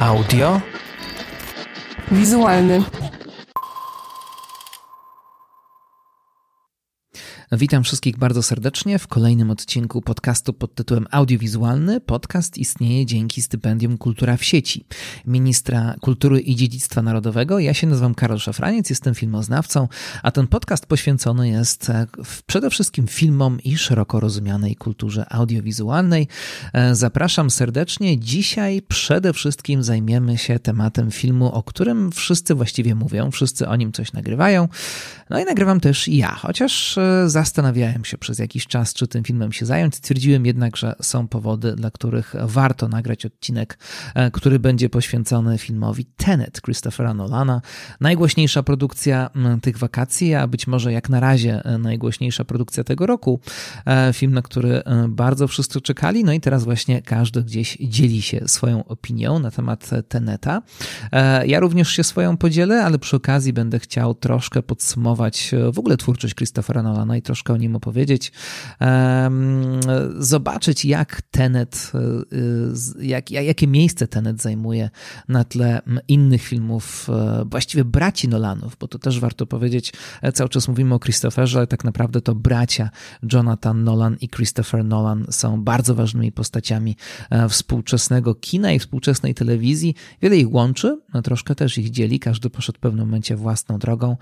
Audio. Wizualny. Witam wszystkich bardzo serdecznie w kolejnym odcinku podcastu pod tytułem Audiowizualny. Podcast istnieje dzięki stypendium Kultura w sieci ministra kultury i dziedzictwa narodowego. Ja się nazywam Karol Szafraniec, jestem filmoznawcą, a ten podcast poświęcony jest e, przede wszystkim filmom i szeroko rozumianej kulturze audiowizualnej. E, zapraszam serdecznie. Dzisiaj przede wszystkim zajmiemy się tematem filmu, o którym wszyscy właściwie mówią, wszyscy o nim coś nagrywają. No i nagrywam też ja, chociaż e, zastanawiałem się przez jakiś czas, czy tym filmem się zająć. Stwierdziłem jednak, że są powody, dla których warto nagrać odcinek, e, który będzie poświęcony filmowi Tenet Christophera Nolana. Najgłośniejsza produkcja tych wakacji, a być może jak na razie e, najgłośniejsza produkcja tego roku. E, film, na który bardzo wszyscy czekali. No i teraz właśnie każdy gdzieś dzieli się swoją opinią na temat Teneta. Ja również się swoją podzielę, ale przy okazji będę chciał troszkę podsumować w ogóle twórczość Christophera Nolana i troszkę o nim opowiedzieć, zobaczyć jak Tenet, e, jak, jakie miejsce Tenet zajmuje na tle innych filmów, e, właściwie braci Nolanów, bo to też warto powiedzieć, e, cały czas mówimy o Christopherze, ale tak naprawdę to bracia Jonathan Nolan i Christopher Nolan są bardzo ważnymi postaciami współczesnego kina i współczesnej telewizji. Wiele ich łączy, no troszkę też ich dzieli, każdy poszedł w pewnym momencie własną drogą,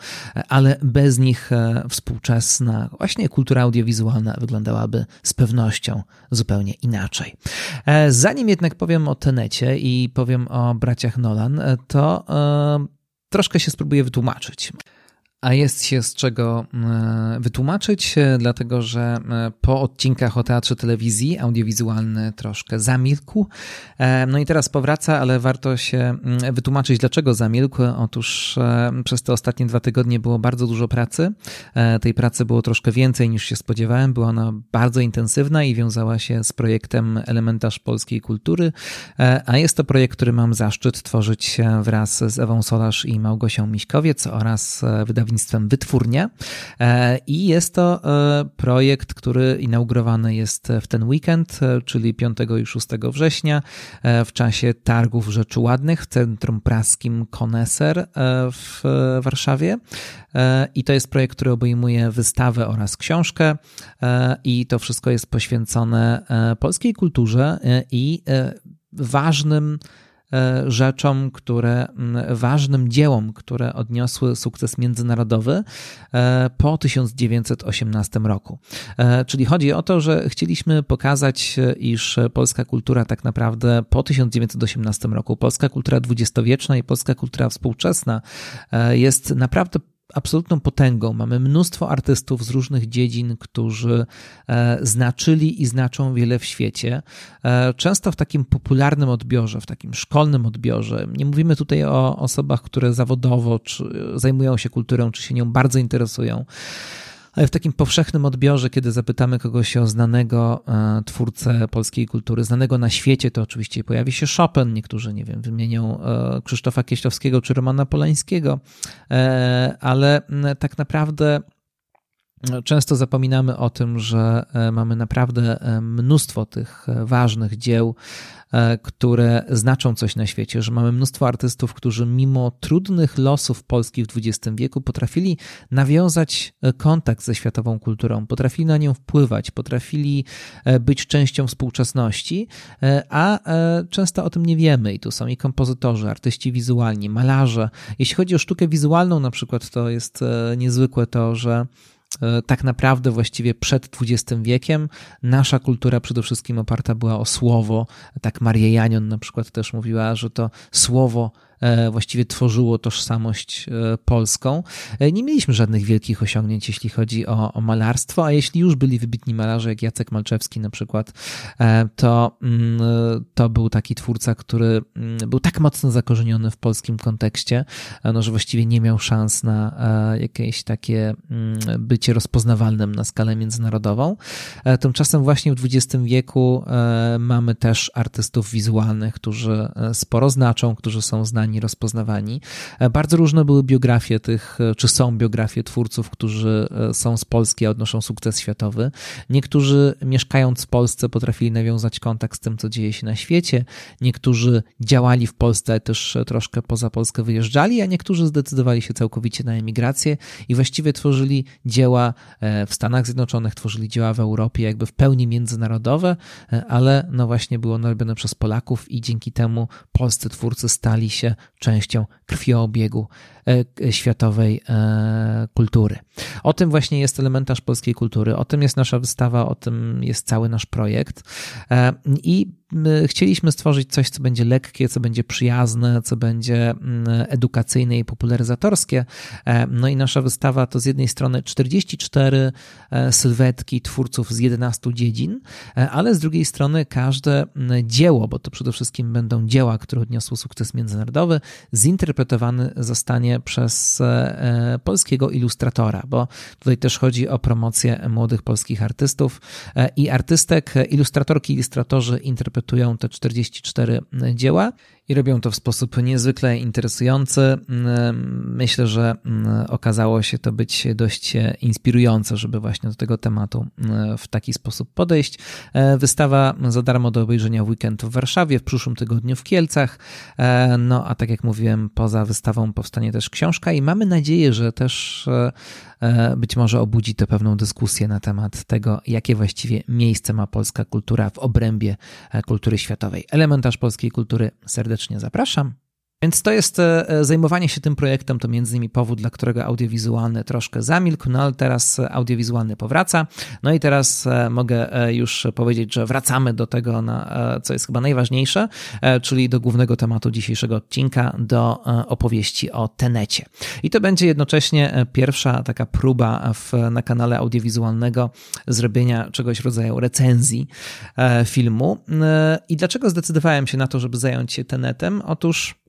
ale bez nich współczesna właśnie kultura audiowizualna wyglądałaby z pewnością zupełnie inaczej. E, zanim jednak powiem o Tenecie i powiem o braciach Nolan, e, to e, troszkę się spróbuję wytłumaczyć a jest się z czego e, wytłumaczyć, e, dlatego że e, po odcinkach o teatrze telewizji audiowizualny troszkę zamilkł. No i teraz powraca, ale warto się mm, wytłumaczyć, dlaczego zamilkł. Otóż przez te ostatnie dwa tygodnie było bardzo dużo pracy. Tej pracy było troszkę więcej niż się spodziewałem. Była ona bardzo intensywna i wiązała się z projektem Elementarz Polskiej Kultury, a jest to projekt, który mam zaszczyt tworzyć wraz z Ewą Solarz i Małgosią Miśkowiec oraz wydawnictwem wydawnictwem Wytwórnia e, i jest to e, projekt, który inaugurowany jest w ten weekend, e, czyli 5 i 6 września w czasie targów Rzeczy Ładnych w Centrum Praskim Koneser w Warszawie. I to jest projekt, który obejmuje wystawę oraz książkę i to wszystko jest poświęcone polskiej kulturze i ważnym rzeczom, które, ważnym dziełom, które odniosły sukces międzynarodowy e, po 1918 roku. E, czyli chodzi o to, że chcieliśmy pokazać, iż polska kultura tak naprawdę po 1918 roku, polska kultura dwudziestowieczna i polska kultura współczesna jest naprawdę absolutną potęgą. Mamy mnóstwo artystów z różnych dziedzin, którzy e, znaczyli i znaczą wiele w świecie. E, często w takim popularnym odbiorze, w takim szkolnym odbiorze. Nie mówimy tutaj o osobach, które zawodowo zajmują się kulturą, czy się nią bardzo interesują ale w takim powszechnym odbiorze, kiedy zapytamy kogoś o znanego e, twórcę polskiej kultury, znanego na świecie, to oczywiście pojawi się Chopin, niektórzy, nie wiem, wymienią e, Krzysztofa Kieślowskiego czy Romana Polańskiego, e, ale tak naprawdę Często zapominamy o tym, że mamy naprawdę mnóstwo tych ważnych dzieł, E, które znaczą coś na świecie, że mamy mnóstwo artystów, którzy mimo trudnych losów Polski w XX wieku potrafili nawiązać e, kontakt ze światową kulturą, potrafili na nią wpływać, potrafili e, być częścią współczesności, a często o tym nie wiemy. I tu są i kompozytorzy, artyści wizualni, malarze. Jeśli chodzi o sztukę wizualną, na przykład, to jest niezwykłe to, że E, tak naprawdę właściwie przed XX wiekiem nasza kultura przede wszystkim oparta była o słowo. Tak Maria Janion na przykład też mówiła, że to słowo E, właściwie tworzyło tożsamość e, polską. E, nie mieliśmy żadnych wielkich osiągnięć, jeśli chodzi o, o malarstwo, a jeśli już byli wybitni malarze, jak Jacek Malczewski na przykład, to, mm, to był taki twórca, który mm, był tak mocno zakorzeniony w polskim kontekście, no, że właściwie nie miał szans na jakieś takie mm, bycie rozpoznawalnym na skalę międzynarodową. Tymczasem właśnie w XX wieku mamy też artystów wizualnych, którzy sporo znaczą, którzy są znani znani, rozpoznawani. Bardzo różne były biografie tych, czy są biografie twórców, którzy są z Polski, a odnoszą sukces światowy. Niektórzy mieszkając w Polsce potrafili nawiązać kontakt z tym, co dzieje się na świecie. Niektórzy działali w Polsce, też troszkę poza Polskę wyjeżdżali, a niektórzy zdecydowali się całkowicie na emigrację i właściwie tworzyli dzieła w Stanach Zjednoczonych, tworzyli dzieła w Europie, jakby w pełni międzynarodowe, ale no właśnie było ono robione przez Polaków i dzięki temu polscy twórcy stali się częścią krwioobiegu. e, światowej e, kultury. O tym właśnie jest elementarz polskiej kultury, o tym jest nasza wystawa, o tym jest cały nasz projekt e, i chcieliśmy stworzyć coś, co będzie lekkie, co będzie przyjazne, co będzie edukacyjne i popularyzatorskie. E, no i nasza wystawa to z jednej strony 44 e, sylwetki twórców z 11 dziedzin, e, ale z drugiej strony każde dzieło, bo to przede wszystkim będą dzieła, które odniosły sukces międzynarodowy, zinterpretowane zostanie przez polskiego ilustratora, bo tutaj też chodzi o promocję młodych polskich artystów i artystek, ilustratorki, ilustratorzy interpretują te 44 dzieła i robią to w sposób niezwykle interesujący. Myślę, że okazało się to być dość inspirujące, żeby właśnie do tego tematu w taki sposób podejść. E, wystawa za darmo do obejrzenia w weekend w Warszawie, w przyszłym tygodniu w Kielcach. E, no a tak jak mówiłem, poza wystawą powstanie też książka i mamy nadzieję, że też e, być może obudzi to pewną dyskusję na temat tego, jakie właściwie miejsce ma polska kultura w obrębie kultury światowej. Elementarz polskiej kultury serdecznie zapraszam. Więc to jest e, e, zajmowanie się tym projektem, to między innymi powód, dla którego audiowizualny troszkę zamilkł, no ale teraz audiowizualny powraca. No i teraz e, mogę już powiedzieć, że wracamy do tego, co jest chyba najważniejsze, czyli do głównego tematu dzisiejszego odcinka, do opowieści o Tenecie. I to będzie jednocześnie pierwsza taka próba w, na kanale audiowizualnego zrobienia czegoś rodzaju recenzji filmu. I dlaczego zdecydowałem się na to, żeby zająć się Tenetem? Otóż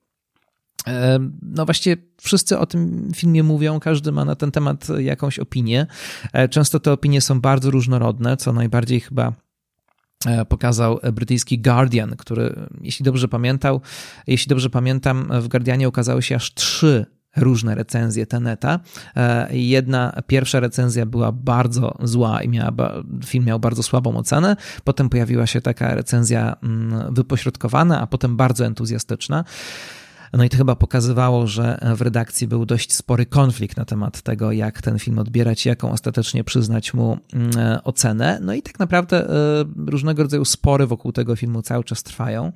no właściwie wszyscy o tym filmie mówią, każdy ma na ten temat jakąś opinię. E, często te opinie są bardzo różnorodne, co najbardziej chyba e, pokazał brytyjski Guardian, który, jeśli dobrze pamiętał, jeśli dobrze pamiętam, w Guardianie ukazały się aż trzy różne recenzje Teneta. E, jedna, pierwsza recenzja była bardzo zła i miała, film miał bardzo słabą ocenę. Potem pojawiła się taka recenzja mm, wypośrodkowana, a potem bardzo entuzjastyczna. No i to chyba pokazywało, że w redakcji był dość spory konflikt na temat tego, jak ten film odbierać, jaką ostatecznie przyznać mu mm, ocenę. No i tak naprawdę e, różnego rodzaju spory wokół tego filmu cały czas trwają.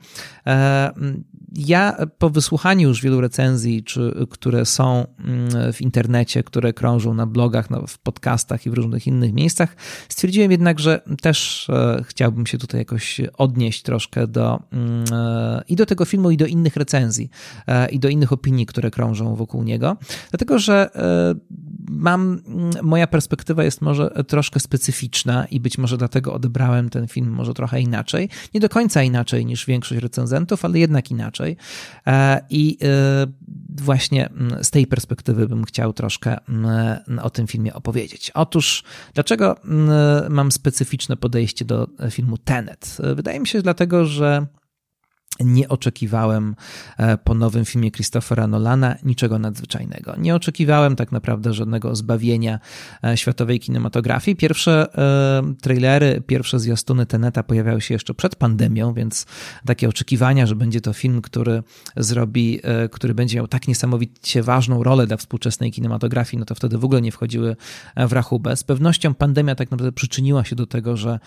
E, ja po wysłuchaniu już wielu recenzji, czy, które są mm, w internecie, które krążą na blogach, w podcastach i w różnych innych miejscach, stwierdziłem jednak, że też e, chciałbym się tutaj jakoś odnieść troszkę do mm, i do tego filmu, i do innych recenzji. E, i do innych opinii, które krążą wokół niego, dlatego że e, mam, moja perspektywa jest może troszkę specyficzna i być może dlatego odebrałem ten film może trochę inaczej. Nie do końca inaczej niż większość recenzentów, ale jednak inaczej. E, I właśnie z tej perspektywy bym chciał troszkę o tym filmie opowiedzieć. Otóż, dlaczego mam specyficzne podejście do filmu Tenet? Wydaje mi się, dlatego, że nie oczekiwałem e, po nowym filmie Christophera Nolana niczego nadzwyczajnego. Nie oczekiwałem tak naprawdę żadnego zbawienia e, światowej kinematografii. Pierwsze e, trailery, pierwsze zwiastuny Teneta pojawiały się jeszcze przed pandemią, więc takie oczekiwania, że będzie to film, który zrobi, który będzie miał tak niesamowicie ważną rolę dla współczesnej kinematografii, no to wtedy w ogóle nie wchodziły w rachubę. Z pewnością pandemia tak naprawdę przyczyniła się do tego, że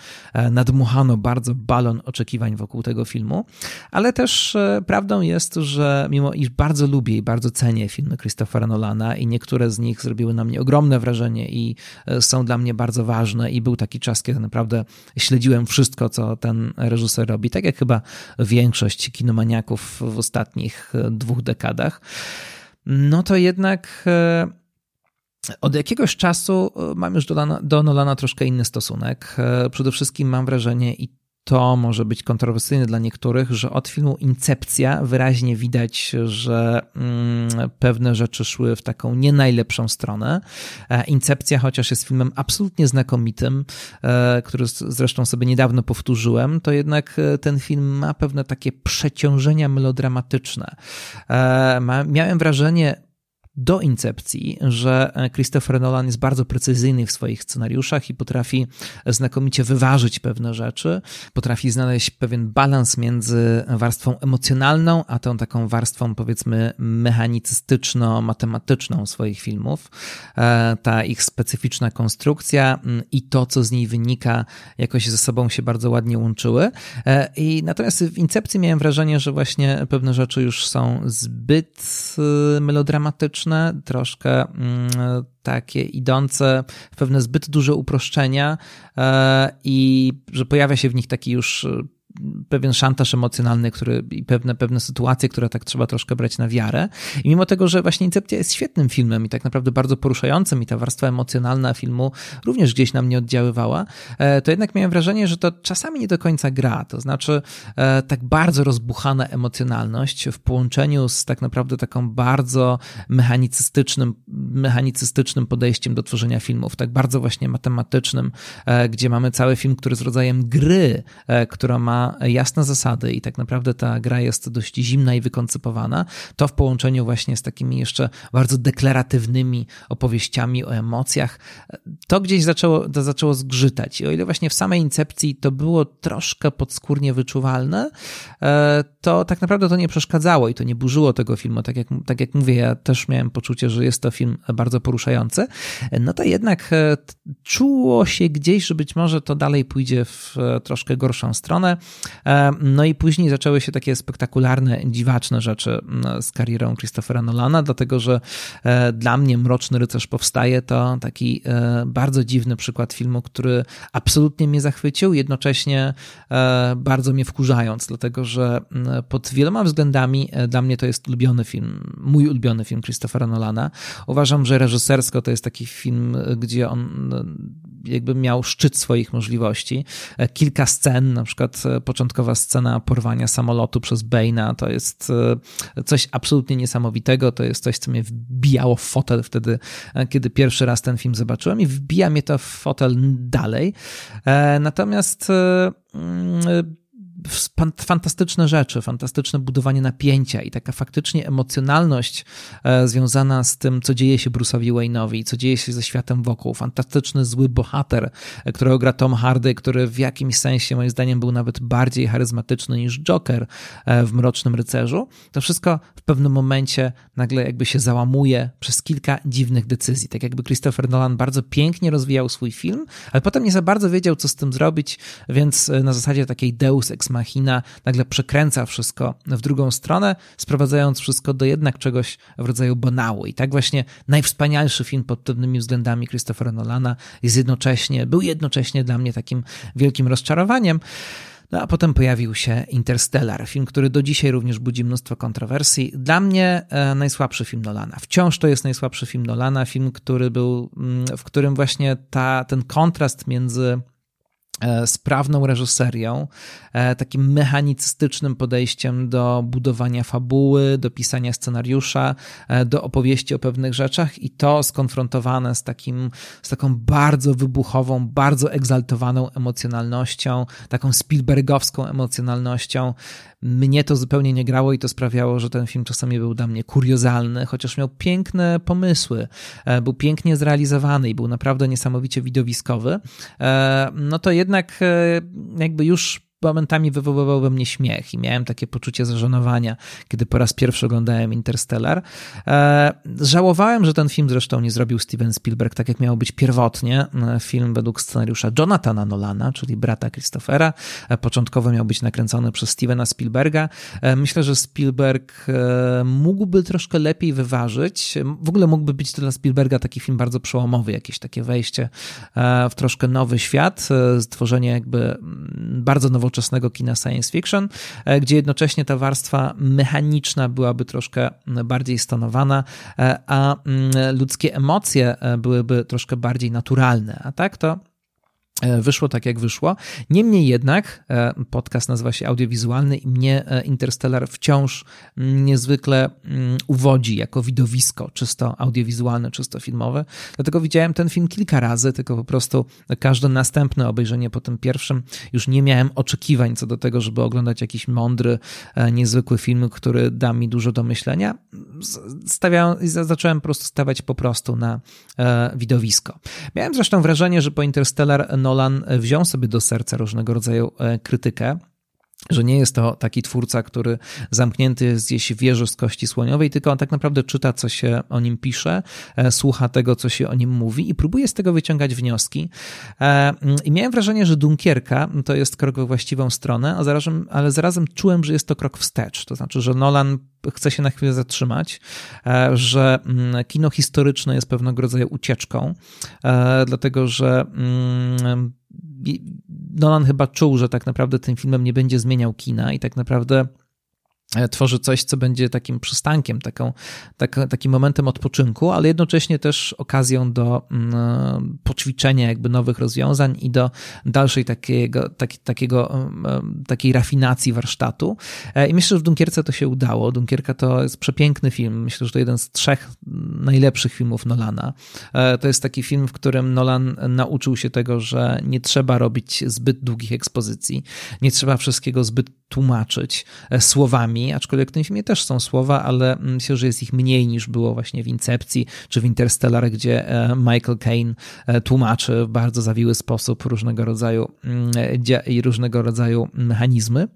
nadmuchano bardzo balon oczekiwań wokół tego filmu, ale ale też e, prawdą jest, że mimo iż bardzo lubię i bardzo cenię filmy Christophera Nolana i niektóre z nich zrobiły na mnie ogromne wrażenie i e, są dla mnie bardzo ważne i był taki czas, kiedy naprawdę śledziłem wszystko, co ten reżyser robi, tak jak chyba większość kinomaniaków w ostatnich e, dwóch dekadach, no to jednak od jakiegoś czasu mam już do, do Nolana troszkę inny stosunek. Przede wszystkim mam wrażenie, i to może być kontrowersyjne dla niektórych, że od filmu Incepcja wyraźnie widać, że mm, pewne rzeczy szły w taką nie najlepszą stronę. E, Incepcja, chociaż jest filmem absolutnie znakomitym, e, który zresztą sobie niedawno powtórzyłem, to jednak e, ten film ma pewne takie przeciążenia melodramatyczne. Miałem wrażenie, do incepcji, że Christopher Nolan jest bardzo precyzyjny w swoich scenariuszach i potrafi znakomicie wyważyć pewne rzeczy, potrafi znaleźć pewien balans między warstwą emocjonalną, a tą taką warstwą powiedzmy mechanicystyczno-matematyczną swoich filmów. E, ta ich specyficzna konstrukcja i to, co z niej wynika, jakoś ze sobą się bardzo ładnie łączyły. E, I natomiast w incepcji miałem wrażenie, że właśnie pewne rzeczy już są zbyt e, troszkę mm, takie idące w pewne zbyt duże uproszczenia e, i że pojawia się w nich taki już pewien szantaż emocjonalny, który i pewne, pewne sytuacje, które tak trzeba troszkę brać na wiarę. I mimo tego, że właśnie Incepcja jest świetnym filmem i tak naprawdę bardzo poruszającym i ta warstwa emocjonalna filmu również gdzieś na mnie oddziaływała, e, to jednak miałem wrażenie, że to czasami nie do końca gra. To znaczy e, tak bardzo rozbuchana emocjonalność w połączeniu z tak naprawdę taką bardzo mechanicystycznym, mechanicystycznym podejściem do tworzenia filmów, tak bardzo właśnie matematycznym, e, gdzie mamy cały film, który jest rodzajem gry, która ma jasne zasady i tak naprawdę ta gra jest dość zimna i wykoncypowana, to w połączeniu właśnie z takimi jeszcze bardzo deklaratywnymi opowieściami o emocjach, to gdzieś zaczęło, to zaczęło zgrzytać. I o ile właśnie w samej incepcji to było troszkę podskórnie wyczuwalne, e, to tak naprawdę to nie przeszkadzało i to nie burzyło tego filmu. Tak jak, tak jak mówię, ja też miałem poczucie, że jest to film bardzo poruszający. No to jednak e, czuło się gdzieś, że być może to dalej pójdzie w e, troszkę gorszą stronę. E, no i później zaczęły się takie spektakularne, dziwaczne rzeczy z karierą Christophera Nolana, dlatego że e, dla mnie Mroczny Rycerz powstaje to taki e, bardzo dziwny przykład filmu, który absolutnie mnie zachwycił, jednocześnie bardzo mnie wkurzając, dlatego że pod wieloma względami dla mnie to jest ulubiony film, mój ulubiony film Christophera Nolana. Uważam, że reżysersko to jest taki film, gdzie on jakby miał szczyt swoich możliwości. Kilka scen, na przykład początkowa scena porwania samolotu przez Bane'a to jest e, coś absolutnie niesamowitego. To jest coś, co mnie wbijało w fotel wtedy, e, kiedy pierwszy raz ten film zobaczyłem i wbija mnie to w fotel dalej. E, natomiast mm, fantastyczne rzeczy, fantastyczne budowanie napięcia i taka faktycznie emocjonalność e, związana z tym, co dzieje się Bruce'owi Wayne'owi, co dzieje się ze światem wokół. Fantastyczny zły bohater, e, którego gra Tom Hardy, który w jakimś sensie moim zdaniem był nawet bardziej charyzmatyczny niż Joker e, w Mrocznym Rycerzu. To wszystko w pewnym momencie nagle jakby się załamuje przez kilka dziwnych decyzji. Tak jakby Christopher Nolan bardzo pięknie rozwijał swój film, ale potem nie za bardzo wiedział, co z tym zrobić, więc na zasadzie takiej deus ex machina nagle przekręca wszystko w drugą stronę, sprowadzając wszystko do jednak czegoś w rodzaju banału. I tak właśnie najwspanialszy film pod pewnymi względami Christophera Nolana jest jednocześnie, był jednocześnie dla mnie takim wielkim rozczarowaniem. No a potem pojawił się Interstellar, film, który do dzisiaj również budzi mnóstwo kontrowersji. Dla mnie e, najsłabszy film Nolana. Wciąż to jest najsłabszy film Nolana, film, który był, mm, w którym właśnie ta, ten kontrast między sprawną reżyserią, e, takim mechanicystycznym podejściem do budowania fabuły, do pisania scenariusza, e, do opowieści o pewnych rzeczach i to skonfrontowane z takim, z taką bardzo wybuchową, bardzo egzaltowaną emocjonalnością, taką Spielbergowską emocjonalnością, mnie to zupełnie nie grało i to sprawiało, że ten film czasami był dla mnie kuriozalny, chociaż miał piękne pomysły, e, był pięknie zrealizowany i był naprawdę niesamowicie widowiskowy, e, no to jednak e, jakby już momentami wywoływał we mnie śmiech i miałem takie poczucie zażenowania, kiedy po raz pierwszy oglądałem Interstellar. E, żałowałem, że ten film zresztą nie zrobił Steven Spielberg tak, jak miał być pierwotnie. E, film według scenariusza Jonathana Nolana, czyli brata Christophera. E, początkowo miał być nakręcony przez Stevena Spielberga. Myślę, że Spielberg mógłby troszkę lepiej wyważyć. W ogóle mógłby być dla Spielberga taki film bardzo przełomowy, jakieś takie wejście w troszkę nowy świat, stworzenie jakby bardzo nowoczesnego nowoczesnego kina science fiction, e, gdzie jednocześnie ta warstwa mechaniczna byłaby troszkę bardziej stanowana, e, a ludzkie emocje e, byłyby troszkę bardziej naturalne. A tak to wyszło tak, jak wyszło. Niemniej jednak e, podcast nazywa się audiowizualny i mnie e, Interstellar wciąż mm, niezwykle mm, uwodzi jako widowisko czysto audiowizualne, czysto filmowe. Dlatego widziałem ten film kilka razy, tylko po prostu każde następne obejrzenie po tym pierwszym już nie miałem oczekiwań co do tego, żeby oglądać jakiś mądry, niezwykły film, który da mi dużo do myślenia. Zacząłem po prostu stawiać po prostu na widowisko. Miałem zresztą wrażenie, że po Interstellar no Nolan wziął sobie do serca różnego rodzaju e, krytykę że nie jest to taki twórca, który zamknięty jest gdzieś w wieży z kości słoniowej, tylko on tak naprawdę czyta, co się o nim pisze, e, słucha tego, co się o nim mówi i próbuje z tego wyciągać wnioski. E, I miałem wrażenie, że Dunkierka to jest krok we właściwą stronę, a zarazem, ale zarazem czułem, że jest to krok wstecz. To znaczy, że Nolan chce się na chwilę zatrzymać, e, że mm, kino historyczne jest pewnego rodzaju ucieczką, dlatego że mm, Nolan chyba czuł, że tak naprawdę tym filmem nie będzie zmieniał kina i tak naprawdę tworzy coś, co będzie takim przystankiem, taką, tak, takim momentem odpoczynku, ale jednocześnie też okazją do mm, poćwiczenia jakby nowych rozwiązań i do dalszej takiego, tak, takiego, mm, mm, takiej rafinacji warsztatu. E, I myślę, że w Dunkierce to się udało. Dunkierka to jest przepiękny film. Myślę, że to jeden z trzech najlepszych filmów Nolana. E, to jest taki film, w którym Nolan nauczył się tego, że nie trzeba robić zbyt długich ekspozycji, nie trzeba wszystkiego zbyt tłumaczyć słowami, aczkolwiek w tym filmie też są słowa, ale myślę, że jest ich mniej niż było właśnie w Incepcji czy w Interstellar, gdzie e, Michael Caine e, tłumaczy w bardzo zawiły sposób różnego rodzaju mm, i różnego rodzaju mechanizmy.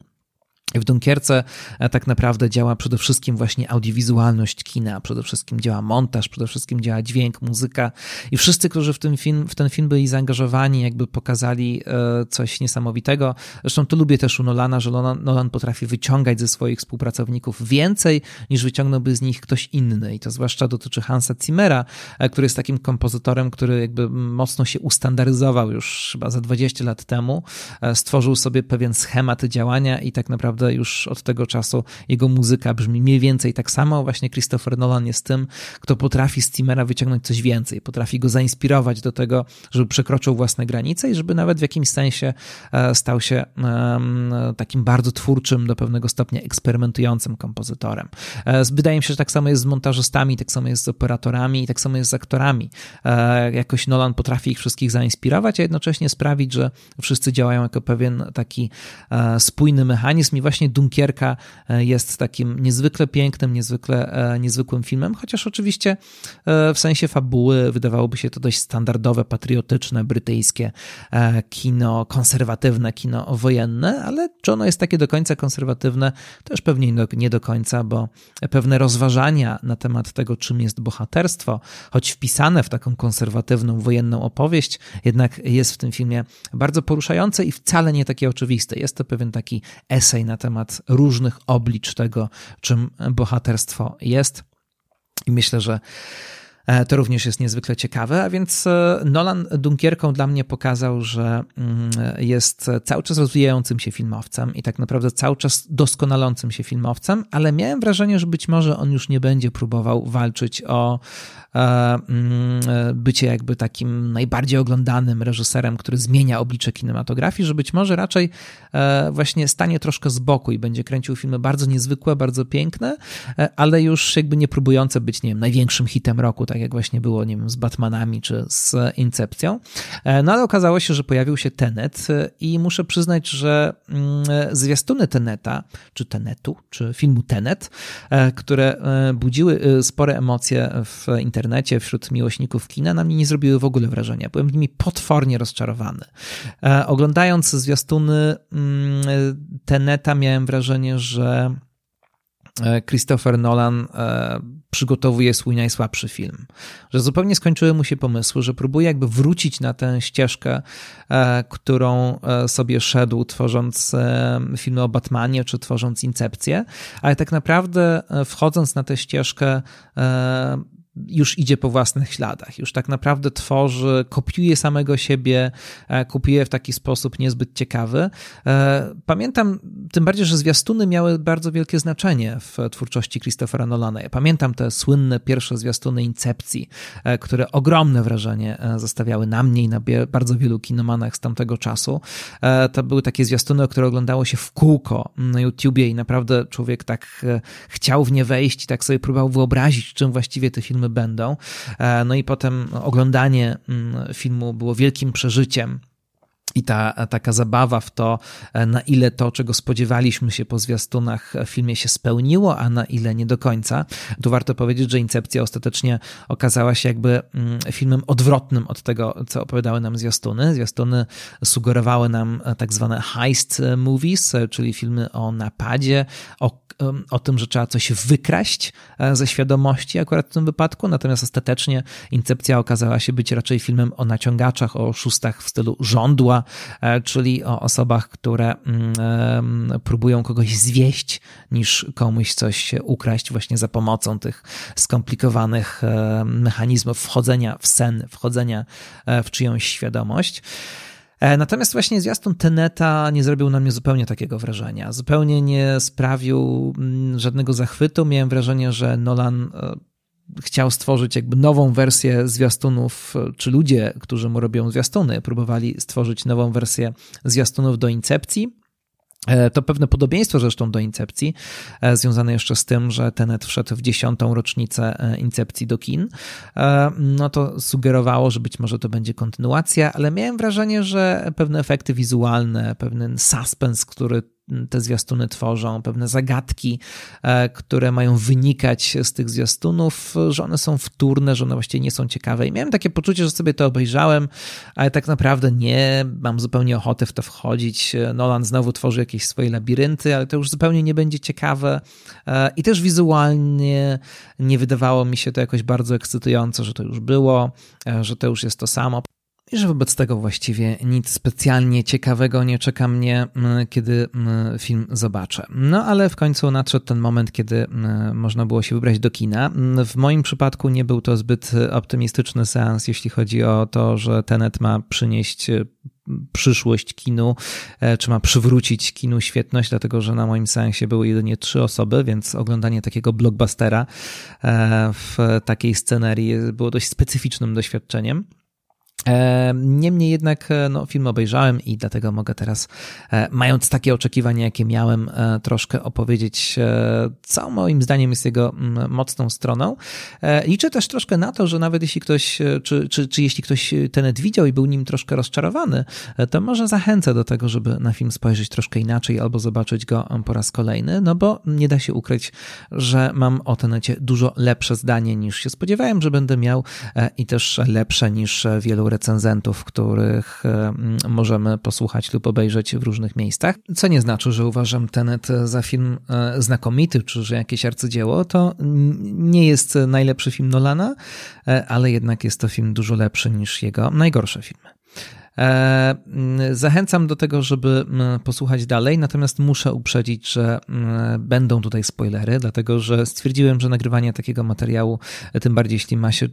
W Dunkierce e, tak naprawdę działa przede wszystkim właśnie audiowizualność kina, przede wszystkim działa montaż, przede wszystkim działa dźwięk, muzyka i wszyscy, którzy w, tym film, w ten film byli zaangażowani, jakby pokazali e, coś niesamowitego. Zresztą to lubię też u Nolana, że Nolan potrafi wyciągać ze swoich współpracowników więcej niż wyciągnąłby z nich ktoś inny i to zwłaszcza dotyczy Hansa Zimmera, e, który jest takim kompozytorem, który jakby mocno się ustandaryzował już chyba za 20 lat temu, stworzył sobie pewien schemat działania i tak naprawdę naprawdę już od tego czasu jego muzyka brzmi mniej więcej tak samo. Właśnie Christopher Nolan jest tym, kto potrafi z Timera wyciągnąć coś więcej, potrafi go zainspirować do tego, żeby przekroczył własne granice i żeby nawet w jakimś sensie e, stał się takim bardzo twórczym, do pewnego stopnia eksperymentującym kompozytorem. E, wydaje mi się, że tak samo jest z montażystami, tak samo jest z operatorami tak samo jest z aktorami. E, jakoś Nolan potrafi ich wszystkich zainspirować, a jednocześnie sprawić, że wszyscy działają jako pewien taki spójny mechanizm i właśnie Dunkierka e, jest takim niezwykle pięknym, niezwykle, e, niezwykłym filmem, chociaż oczywiście e, w sensie fabuły wydawałoby się to dość standardowe, patriotyczne, brytyjskie kino, konserwatywne kino wojenne, ale czy ono jest takie do końca konserwatywne, już pewnie nie do końca, bo pewne rozważania na temat tego, czym jest bohaterstwo, choć wpisane w taką konserwatywną, wojenną opowieść, jednak jest w tym filmie bardzo poruszające i wcale nie takie oczywiste. Jest to pewien taki esej na temat różnych oblicz tego, czym bohaterstwo jest. I myślę, że e, to również jest niezwykle ciekawe, a więc e, Nolan Dunkierką dla mnie pokazał, że mm, jest cały czas rozwijającym się filmowcem i tak naprawdę cały czas doskonalącym się filmowcem, ale miałem wrażenie, że być może on już nie będzie próbował walczyć o bycie jakby takim najbardziej oglądanym reżyserem, który zmienia oblicze kinematografii, że być może raczej e, właśnie stanie troszkę z boku i będzie kręcił filmy bardzo niezwykłe, bardzo piękne, ale już jakby nie próbujące być, nie wiem, największym hitem roku, tak jak właśnie było, nie wiem, z Batmanami czy z Incepcją. No ale okazało się, że pojawił się Tenet i muszę przyznać, że mm, zwiastuny Teneta, czy Tenetu, czy filmu Tenet, które budziły spore emocje w internecie, internecie, wśród miłośników kina, na mnie nie zrobiły w ogóle wrażenia. Byłem nimi potwornie rozczarowany. E, oglądając zwiastuny mm, Teneta miałem wrażenie, że e, Christopher Nolan e, przygotowuje swój najsłabszy film. Że zupełnie skończyły mu się pomysły, że próbuje jakby wrócić na tę ścieżkę, którą sobie szedł, tworząc filmy o Batmanie czy tworząc Incepcję, ale tak naprawdę wchodząc na tę ścieżkę już idzie po własnych śladach, już tak naprawdę tworzy, kopiuje samego siebie, kopiuje w taki sposób niezbyt ciekawy. Pamiętam, tym bardziej, że zwiastuny miały bardzo wielkie znaczenie w twórczości Christophera Nolana. Ja pamiętam te słynne pierwsze zwiastuny Incepcji, które ogromne wrażenie zostawiały na mnie i na bardzo wielu kinomanach z tamtego czasu. To były takie zwiastuny, które oglądało się w kółko na YouTubie i naprawdę człowiek tak e, chciał w nie wejść i tak sobie próbował wyobrazić, czym właściwie te filmy będą. E, no i potem oglądanie mm, filmu było wielkim przeżyciem. I ta taka zabawa w to, e, na ile to, czego spodziewaliśmy się po zwiastunach w filmie się spełniło, a na ile nie do końca. Tu warto powiedzieć, że Incepcja ostatecznie okazała się jakby mm, filmem odwrotnym od tego, co opowiadały nam zwiastuny. Zwiastuny sugerowały nam e, tak zwane heist e, movies, czyli filmy o napadzie, o o tym, że trzeba coś wykraść ze świadomości akurat w tym wypadku, natomiast ostatecznie Incepcja okazała się być raczej filmem o naciągaczach, o oszustach w stylu żądła, E, czyli o osobach, które mm, próbują kogoś zwieść, niż komuś coś ukraść właśnie za pomocą tych skomplikowanych e, mechanizmów wchodzenia w sen, wchodzenia e, w czyjąś świadomość. Natomiast właśnie zwiastun Teneta nie zrobił na mnie zupełnie takiego wrażenia. Zupełnie nie sprawił mm, żadnego zachwytu. Miałem wrażenie, że Nolan chciał stworzyć jakby nową wersję zwiastunów, czy ludzie, którzy mu robią zwiastuny, próbowali stworzyć nową wersję zwiastunów do Incepcji. E, to pewne podobieństwo zresztą do Incepcji, e, związane jeszcze z tym, że Tenet wszedł w dziesiątą rocznicę e, Incepcji do kin. No to sugerowało, że być może to będzie kontynuacja, ale miałem wrażenie, że pewne efekty wizualne, pewien suspens, który te zwiastuny tworzą, pewne zagadki, e, które mają wynikać z tych zwiastunów, że one są wtórne, że one właściwie nie są ciekawe. I miałem takie poczucie, że sobie to obejrzałem, ale tak naprawdę nie mam zupełnie ochoty w to wchodzić. Nolan znowu tworzy jakieś swoje labirynty, ale to już zupełnie nie będzie ciekawe. E, I też wizualnie nie wydawało mi się to jakoś bardzo ekscytujące, że to już było, e, że to już jest to samo i że wobec tego właściwie nic specjalnie ciekawego nie czeka mnie, kiedy film zobaczę. No ale w końcu nadszedł ten moment, kiedy można było się wybrać do kina. W moim przypadku nie był to zbyt optymistyczny seans, jeśli chodzi o to, że Tenet ma przynieść e, przyszłość kinu, e, czy ma przywrócić kinu świetność, dlatego że na moim seansie były jedynie trzy osoby, więc oglądanie takiego blockbustera e, w takiej scenerii było dość specyficznym doświadczeniem. E, niemniej jednak e, no, film obejrzałem i dlatego mogę teraz, e, mając takie oczekiwania, jakie miałem, troszkę opowiedzieć, co moim zdaniem jest jego mm, mocną stroną. Liczę też troszkę na to, że nawet jeśli ktoś, czy, czy, czy jeśli ktoś Tenet widział i był nim troszkę rozczarowany, to może zachęcę do tego, żeby na film spojrzeć troszkę inaczej albo zobaczyć go po raz kolejny, no bo nie da się ukryć, że mam o Tenecie dużo lepsze zdanie niż się spodziewałem, że będę miał i też lepsze niż wielu recenzentów, których e, możemy posłuchać lub obejrzeć w różnych miejscach. Co nie znaczy, że uważam Tenet za film e, znakomity, czy że jakieś arcydzieło. To nie jest najlepszy film Nolana, e, ale jednak jest to film dużo lepszy niż jego najgorsze filmy. Zachęcam do tego, żeby posłuchać dalej, natomiast muszę uprzedzić, że będą tutaj spoilery, dlatego że stwierdziłem, że nagrywanie takiego materiału, tym bardziej jeśli ma się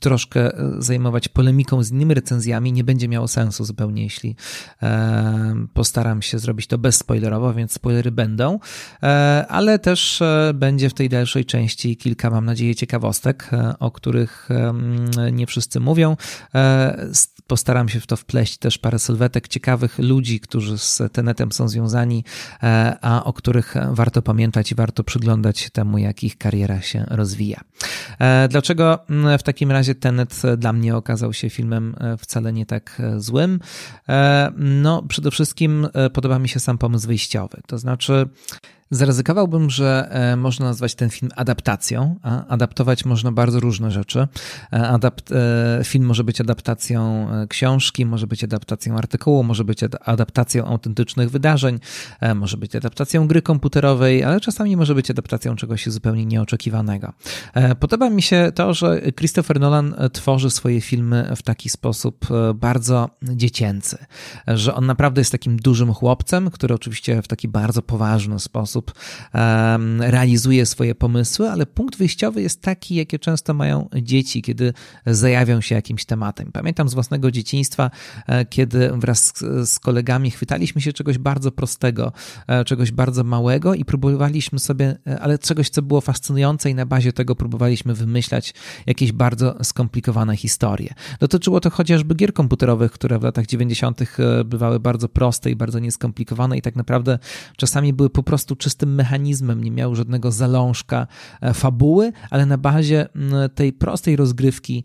troszkę e, zajmować polemiką z innymi recenzjami nie będzie miało sensu zupełnie, jeśli e, postaram się zrobić to bezspoilerowo, więc spoilery będą, e, ale też będzie w tej dalszej części kilka, mam nadzieję, ciekawostek, o których nie wszyscy mówią. Postaram się w to wpleść też parę sylwetek ciekawych ludzi, którzy z Tenetem są związani, a o których warto pamiętać i warto przyglądać się temu, jak ich kariera się rozwija. Dlaczego w takim razie razie Tenet e, dla mnie okazał się filmem e, wcale nie tak e, złym. No, przede wszystkim podoba mi się sam pomysł wyjściowy. To znaczy, Zaryzykowałbym, że e, można nazwać ten film adaptacją, a adaptować można bardzo różne rzeczy. E, adapt, e, film może być adaptacją książki, może być adaptacją artykułu, może być adaptacją autentycznych wydarzeń, może być adaptacją gry komputerowej, ale czasami może być adaptacją czegoś zupełnie nieoczekiwanego. Podoba mi się to, że Christopher Nolan tworzy swoje filmy w taki sposób bardzo dziecięcy, że on naprawdę jest takim dużym chłopcem, który oczywiście w taki bardzo poważny sposób sposób realizuje swoje pomysły, ale punkt wyjściowy jest taki, jakie często mają dzieci, kiedy zajawią się jakimś tematem. Pamiętam z własnego dzieciństwa, e, kiedy wraz z kolegami chwytaliśmy się czegoś bardzo prostego, e, czegoś bardzo małego i próbowaliśmy sobie, e, ale czegoś, co było fascynujące i na bazie tego próbowaliśmy wymyślać jakieś bardzo skomplikowane historie. Dotyczyło to chociażby gier komputerowych, które w latach 90. bywały bardzo proste i bardzo nieskomplikowane i tak naprawdę czasami były po prostu czystym mechanizmem, nie miały żadnego zalążka fabuły, ale na bazie tej prostej rozgrywki,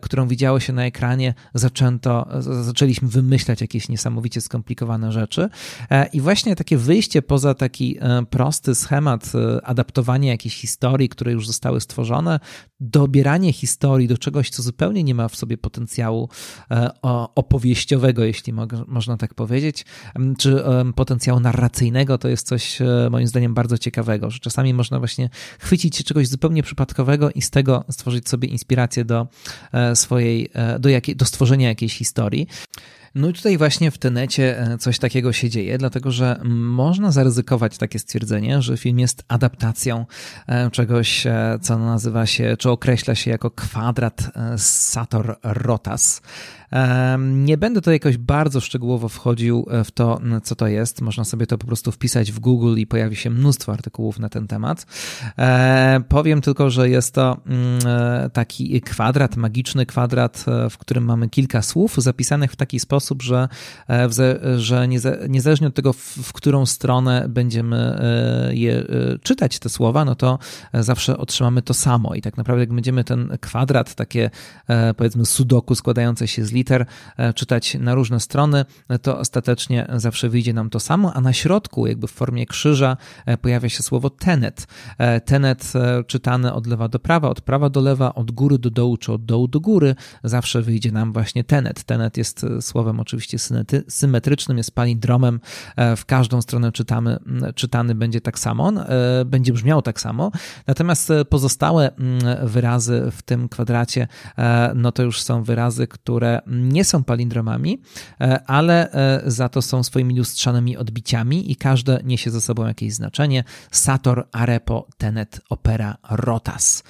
którą widziało się na ekranie, zaczęto, zaczęliśmy wymyślać jakieś niesamowicie skomplikowane rzeczy. E, I właśnie takie wyjście poza taki e, prosty schemat e, adaptowania jakiejś historii, które już zostały stworzone, dobieranie historii do czegoś, co zupełnie nie ma w sobie potencjału opowieściowego, jeśli można tak powiedzieć, czy potencjału narracyjnego, to jest coś moim zdaniem bardzo ciekawego, że czasami można właśnie chwycić się czegoś zupełnie przypadkowego i z tego stworzyć sobie inspirację do swojej, do, jakiej, do stworzenia jakiejś historii. No i tutaj właśnie w tenecie e, coś takiego się dzieje, dlatego że można zaryzykować takie stwierdzenie, że film jest adaptacją e, czegoś, e, co nazywa się, czy określa się jako kwadrat Sator Rotas. Nie będę tutaj jakoś bardzo szczegółowo wchodził w to, co to jest. Można sobie to po prostu wpisać w Google i pojawi się mnóstwo artykułów na ten temat. Powiem tylko, że jest to mm, taki kwadrat, magiczny kwadrat, w którym mamy kilka słów zapisanych w taki sposób, że, e, że niezależnie od tego, w którą stronę będziemy e, je e, czytać, te słowa, no to zawsze otrzymamy to samo. I tak naprawdę, jak będziemy ten kwadrat, takie powiedzmy sudoku składające się z liter, czytać na różne strony, to ostatecznie zawsze wyjdzie nam to samo, a na środku, jakby w formie krzyża, pojawia się słowo tenet. Tenet czytany od lewa do prawa, od prawa do lewa, od góry do dołu, czy od dołu do góry, zawsze wyjdzie nam właśnie tenet. Tenet jest słowem oczywiście symetrycznym, jest palindromem, e, w każdą stronę czytamy, czytany będzie tak samo, e, będzie brzmiał tak samo, natomiast e, pozostałe wyrazy w tym kwadracie, no to już są wyrazy, które nie są palindromami, ale za to są swoimi lustrzanymi odbiciami i każde niesie ze sobą jakieś znaczenie. Sator, arepo, tenet, opera, rotas.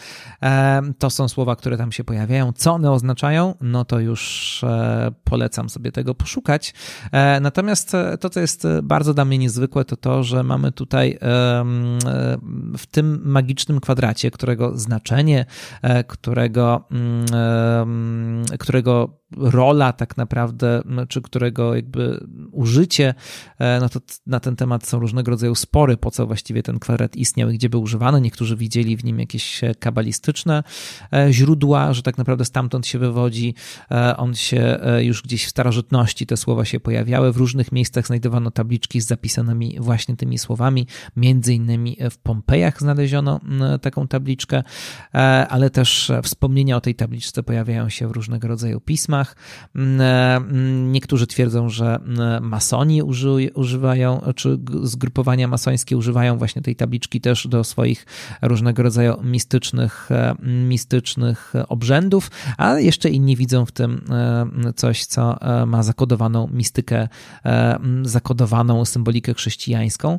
To są słowa, które tam się pojawiają. Co one oznaczają? No to już polecam sobie tego poszukać. E, natomiast e, to, co jest e, bardzo dla mnie niezwykłe, to to, że mamy tutaj w tym magicznym kwadracie, którego znaczenie, którego, mm, którego rola tak naprawdę, czy którego jakby użycie, e, no to na ten temat są różnego rodzaju spory, po co właściwie ten kwadrat istniał i gdzie był używany. Niektórzy widzieli w nim jakieś e, kabalistyczne e, źródła, że tak naprawdę stamtąd się wywodzi. On się już gdzieś w starożytności te słowa się pojawiały. W różnych miejscach znajdowano tabliczki z zapisanymi właśnie tymi słowami. Między innymi w Pompejach znaleziono taką tabliczkę, ale też wspomnienia o tej tabliczce pojawiają się w różnego rodzaju pismach. Mm, e, mm, niektórzy twierdzą, że mm, masoni używają, czy zgrupowania masońskie używają właśnie tej tabliczki też do swoich różnego rodzaju mistycznych, e, mistycznych obrzędów, a jeszcze inni widzą w tym e, coś, co ma zakodowaną mistykę, zakodowaną symbolikę chrześcijańską.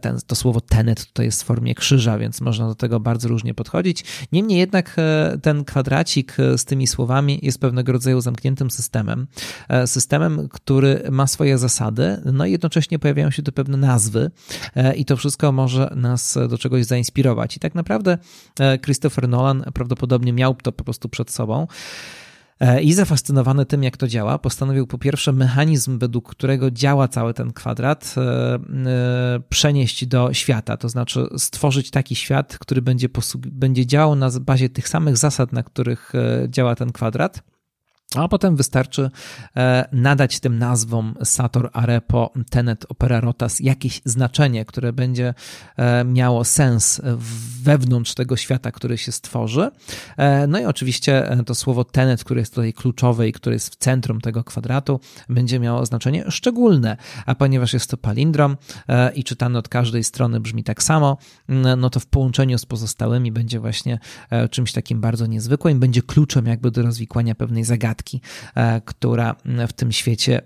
Ten, to słowo tenet tutaj jest w formie krzyża, więc można do tego bardzo różnie podchodzić. Niemniej jednak ten kwadracik z tymi słowami jest pewnego rodzaju zamkniętym systemem, e, systemem, który ma swoje zasady, no i jednocześnie pojawiają się tu pewne nazwy e, i to wszystko może nas do czegoś zainspirować. I tak naprawdę e, Christopher Nolan prawdopodobnie miał to po prostu przed sobą. I zafascynowany tym, jak to działa, postanowił po pierwsze mechanizm, według którego działa cały ten kwadrat, przenieść do świata, to znaczy stworzyć taki świat, który będzie, będzie działał na bazie tych samych zasad, na których działa ten kwadrat a potem wystarczy e, nadać tym nazwom Sator, Arepo, Tenet, Opera Rotas jakieś znaczenie, które będzie e, miało sens wewnątrz tego świata, który się stworzy. E, no i oczywiście to słowo Tenet, które jest tutaj kluczowe i które jest w centrum tego kwadratu, będzie miało znaczenie szczególne, a ponieważ jest to palindrom i czytany od każdej strony brzmi tak samo, no to w połączeniu z pozostałymi będzie właśnie czymś takim bardzo niezwykłym, będzie kluczem jakby do rozwikłania pewnej zagadki zagadki, e, która w tym świecie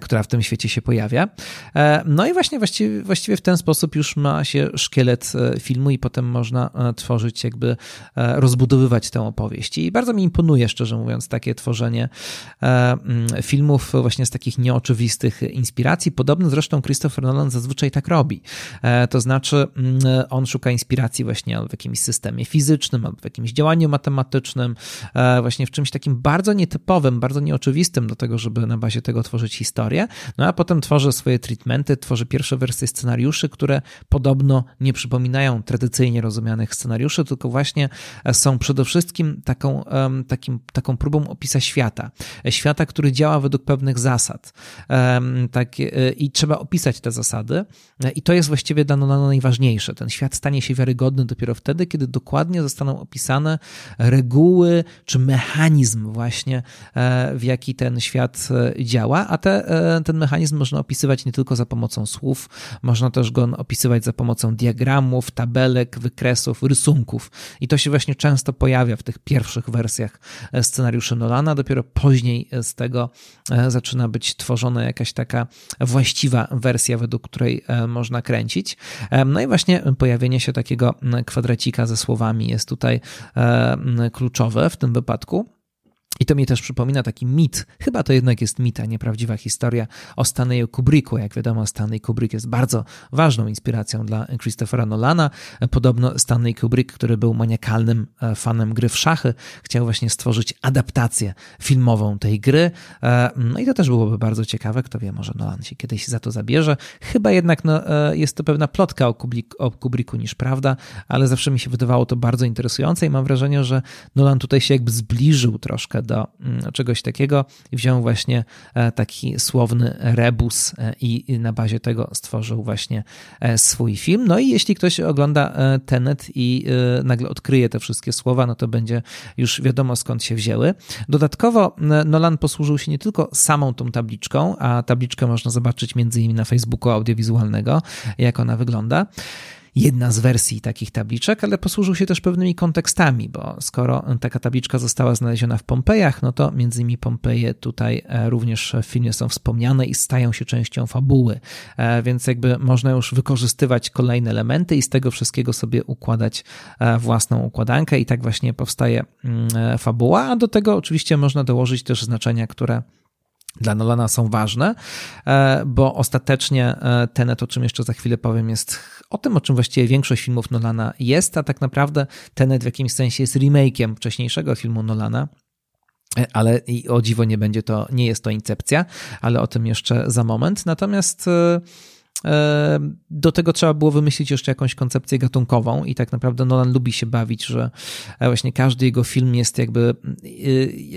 która w tym świecie się pojawia. E, no i właśnie właściwie, właściwie w ten sposób już ma się szkielet e, filmu i potem można tworzyć, jakby rozbudowywać tę opowieść. I bardzo mi imponuje, szczerze mówiąc, takie tworzenie mm, filmów właśnie z takich nieoczywistych inspiracji. Podobno zresztą Christopher Nolan zazwyczaj tak robi. To znaczy mm, on szuka inspiracji właśnie w jakimś systemie fizycznym, albo w jakimś działaniu matematycznym, właśnie w czymś takim bardzo nietypowym, bardzo nieoczywistym do tego, żeby na bazie tego tworzyć historię historię, no a potem tworzy swoje treatmenty, tworzy pierwsze wersje scenariuszy, które podobno nie przypominają tradycyjnie rozumianych scenariuszy, tylko właśnie są przede wszystkim taką, takim, taką próbą opisa świata. Świata, który działa według pewnych zasad. Tak, e, I trzeba opisać te zasady i to jest właściwie dla Nolana najważniejsze. Ten świat stanie się wiarygodny dopiero wtedy, kiedy dokładnie zostaną opisane reguły czy mechanizm właśnie, e, w jaki ten świat e, działa, a te E, ten mechanizm można opisywać nie tylko za pomocą słów, można też go opisywać za pomocą diagramów, tabelek, wykresów, rysunków. I to się właśnie często pojawia w tych pierwszych wersjach e, scenariuszy Nolana. Dopiero później z tego e, zaczyna być tworzona jakaś taka właściwa wersja, według której można kręcić. No i właśnie pojawienie się takiego kwadracika ze słowami jest tutaj kluczowe w tym wypadku. I to mi też przypomina taki mit, chyba to jednak jest mit, a nieprawdziwa historia o Stanleyu Kubricku. Jak wiadomo, Stanley Kubrick jest bardzo ważną inspiracją dla Christophera Nolana. Podobno Stanley Kubrick, który był maniakalnym e, fanem gry w szachy, chciał właśnie stworzyć adaptację filmową tej gry. E, no i to też byłoby bardzo ciekawe. Kto wie, może Nolan się kiedyś za to zabierze. Chyba jednak no, e, jest to pewna plotka o, Kubrick, o Kubricku niż prawda, ale zawsze mi się wydawało to bardzo interesujące i mam wrażenie, że Nolan tutaj się jakby zbliżył troszkę do mm, czegoś takiego i wziął właśnie e, taki słowny rebus e, i na bazie tego stworzył właśnie e, swój film. No i jeśli ktoś ogląda Tenet i nagle odkryje te wszystkie słowa, no to będzie już wiadomo skąd się wzięły. Dodatkowo Nolan posłużył się nie tylko samą tą tabliczką, a tabliczkę można zobaczyć między innymi na Facebooku audiowizualnego, jak ona wygląda jedna z wersji takich tabliczek, ale posłużył się też pewnymi kontekstami, bo skoro taka tabliczka została znaleziona w Pompejach, no to między innymi Pompeje tutaj e, również w filmie są wspomniane i stają się częścią fabuły, e, więc jakby można już wykorzystywać kolejne elementy i z tego wszystkiego sobie układać e, własną układankę i tak właśnie powstaje mm, fabuła, a do tego oczywiście można dołożyć też znaczenia, które dla Nolana są ważne, bo ostatecznie Tenet, o czym jeszcze za chwilę powiem, jest o tym, o czym właściwie większość filmów Nolana jest, a tak naprawdę Tenet w jakimś sensie jest remake'iem wcześniejszego filmu Nolana, ale i o dziwo nie będzie to, nie jest to incepcja, ale o tym jeszcze za moment. Natomiast E, do tego trzeba było wymyślić jeszcze jakąś koncepcję gatunkową i tak naprawdę Nolan lubi się bawić, że e, właśnie każdy jego film jest jakby e,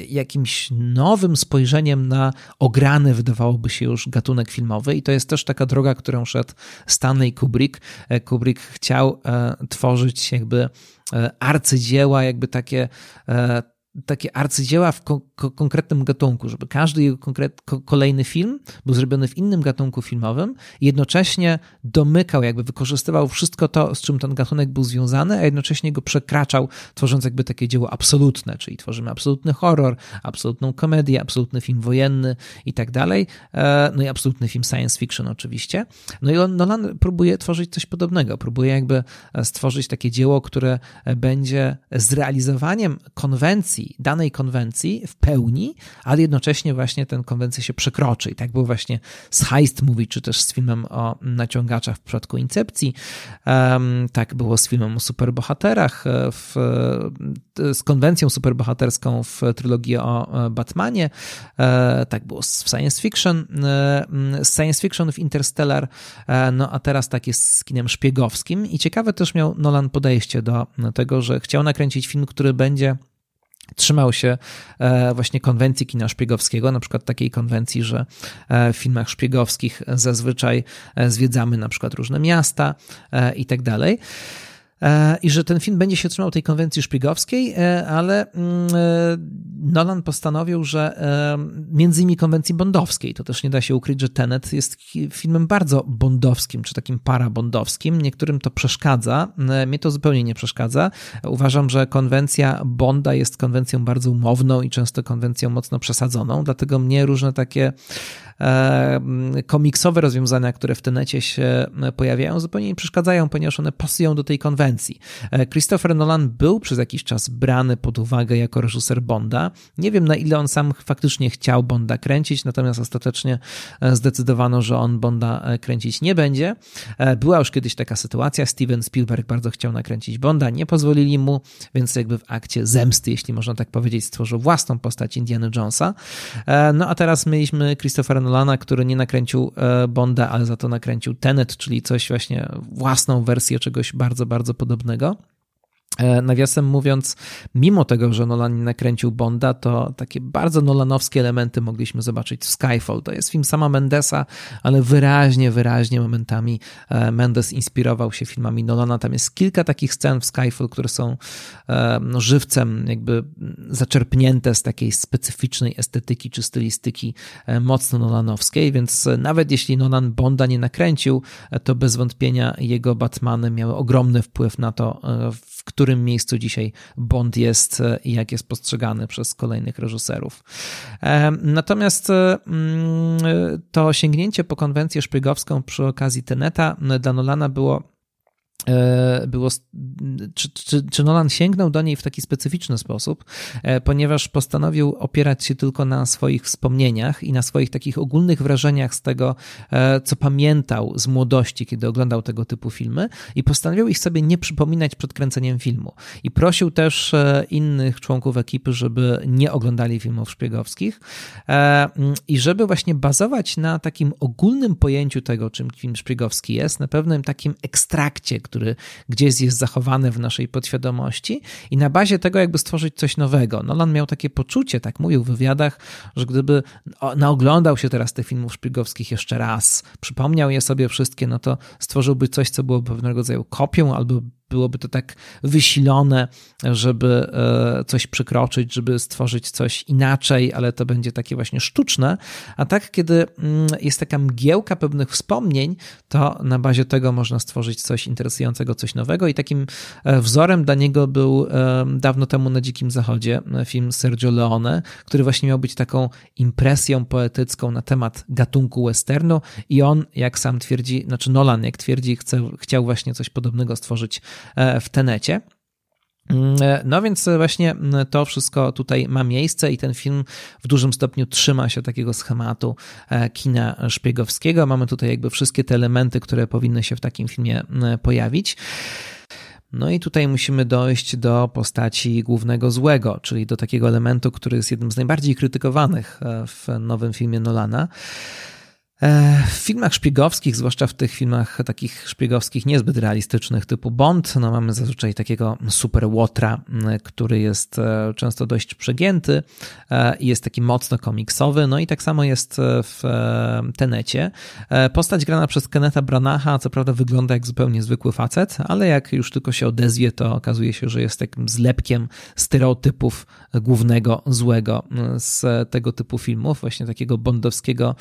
jakimś nowym spojrzeniem na ograny, wydawałoby się już, gatunek filmowy i to jest też taka droga, którą szedł Stanley Kubrick. Kubrick chciał tworzyć jakby arcydzieła, jakby takie takie arcydzieła w ko ko konkretnym gatunku, żeby każdy jego ko kolejny film był zrobiony w innym gatunku filmowym i jednocześnie domykał, jakby wykorzystywał wszystko to, z czym ten gatunek był związany, a jednocześnie go przekraczał, tworząc jakby takie dzieło absolutne, czyli tworzymy absolutny horror, absolutną komedię, absolutny film wojenny i tak dalej, e, no i absolutny film science fiction oczywiście. No i Nolan próbuje tworzyć coś podobnego, próbuje jakby e, stworzyć takie dzieło, które będzie zrealizowaniem konwencji danej konwencji w pełni, ale jednocześnie właśnie tę konwencję się przekroczy. I tak było właśnie z Heist Movie, czy też z filmem o naciągaczach w przypadku Incepcji. Tak było z filmem o superbohaterach, e, w, e, z konwencją superbohaterską w trylogii o e, Batmanie. Tak było w science fiction, z science fiction w Interstellar, no a teraz tak jest z kinem szpiegowskim. I ciekawe też miał Nolan podejście do tego, że chciał nakręcić film, który będzie trzymał się e, właśnie konwencji kina szpiegowskiego, na przykład takiej konwencji, że e, w filmach szpiegowskich zazwyczaj e, zwiedzamy na przykład różne miasta i tak dalej. E, i że ten film będzie się trzymał tej konwencji szpiegowskiej, e, ale mm, e, Nolan postanowił, że między innymi konwencji bondowskiej, to też nie da się ukryć, że Tenet jest filmem bardzo bondowskim, czy takim parabondowskim. Niektórym to przeszkadza, mnie to zupełnie nie przeszkadza. Uważam, że konwencja Bonda jest konwencją bardzo umowną i często konwencją mocno przesadzoną, dlatego mnie różne takie komiksowe rozwiązania, które w tenecie się pojawiają, zupełnie nie przeszkadzają, ponieważ one pasują do tej konwencji. Christopher Nolan był przez jakiś czas brany pod uwagę jako reżyser Bonda. Nie wiem, na ile on sam faktycznie chciał Bonda kręcić, natomiast ostatecznie zdecydowano, że on Bonda kręcić nie będzie. Była już kiedyś taka sytuacja, Steven Spielberg bardzo chciał nakręcić Bonda, nie pozwolili mu, więc jakby w akcie zemsty, jeśli można tak powiedzieć, stworzył własną postać Indiana Jonesa. E, no a teraz mieliśmy Christophera Nolana, który nie nakręcił e, Bonda, ale za to nakręcił Tenet, czyli coś właśnie własną wersję czegoś bardzo, bardzo podobnego. E, nawiasem mówiąc, mimo tego, że Nolan nie nakręcił Bonda, to takie bardzo nolanowskie elementy mogliśmy zobaczyć w Skyfall. To jest film sama Mendesa, ale wyraźnie, wyraźnie momentami e, Mendes inspirował się filmami Nolana. Tam jest kilka takich scen w Skyfall, które są e, no, żywcem jakby zaczerpnięte z takiej specyficznej estetyki czy stylistyki mocno nolanowskiej, więc nawet jeśli Nolan Bonda nie nakręcił, to bez wątpienia jego Batmany miały ogromny wpływ na to, w którym miejscu dzisiaj Bond jest e, i jak jest postrzegany przez kolejnych reżyserów. E, natomiast e, mm, to sięgnięcie po konwencję szpiegowską przy okazji Teneta dla Nolana było było, czy, czy, czy, Nolan sięgnął do niej w taki specyficzny sposób, e, ponieważ postanowił opierać się tylko na swoich wspomnieniach i na swoich takich ogólnych wrażeniach z tego, e, co pamiętał z młodości, kiedy oglądał tego typu filmy i postanowił ich sobie nie przypominać przed kręceniem filmu. I prosił też innych członków ekipy, żeby nie oglądali filmów szpiegowskich i żeby właśnie bazować na takim ogólnym pojęciu tego, czym film szpiegowski jest, na pewnym takim ekstrakcie, który gdzieś jest zachowany w naszej podświadomości i na bazie tego jakby stworzyć coś nowego. Nolan miał takie poczucie, tak mówił w wywiadach, że gdyby naoglądał się teraz tych filmów szpiegowskich jeszcze raz, przypomniał je sobie wszystkie, no to stworzyłby coś, co było pewnego rodzaju kopią albo byłoby to tak wysilone, żeby e, coś przekroczyć, żeby stworzyć coś inaczej, ale to będzie takie właśnie sztuczne. A tak, kiedy mm, jest taka mgiełka pewnych wspomnień, to na bazie tego można stworzyć coś interesującego, coś nowego. I takim e, wzorem dla niego był e, dawno temu na Dzikim Zachodzie film Sergio Leone, który właśnie miał być taką impresją poetycką na temat gatunku westernu. I on, jak sam twierdzi, znaczy Nolan, jak twierdzi, chce, chciał właśnie coś podobnego stworzyć w Tenecie. Mm, e, no więc właśnie to wszystko tutaj ma miejsce i ten film w dużym stopniu trzyma się takiego schematu e, kina szpiegowskiego. Mamy tutaj jakby wszystkie te elementy, które powinny się w takim filmie pojawić. No i tutaj musimy dojść do postaci głównego złego, czyli do takiego elementu, który jest jednym z najbardziej krytykowanych w nowym filmie Nolana. E, w filmach szpiegowskich, zwłaszcza w tych filmach takich szpiegowskich niezbyt realistycznych typu Bond, no mamy zazwyczaj takiego super łotra, który jest e, często dość przegięty e, i jest taki mocno komiksowy, no i tak samo jest w Tenecie. Postać grana przez Kenneta Branacha, co prawda wygląda jak zupełnie zwykły facet, ale jak już tylko się odezwie, to okazuje się, że jest takim zlepkiem stereotypów głównego złego z tego typu filmów, właśnie takiego bondowskiego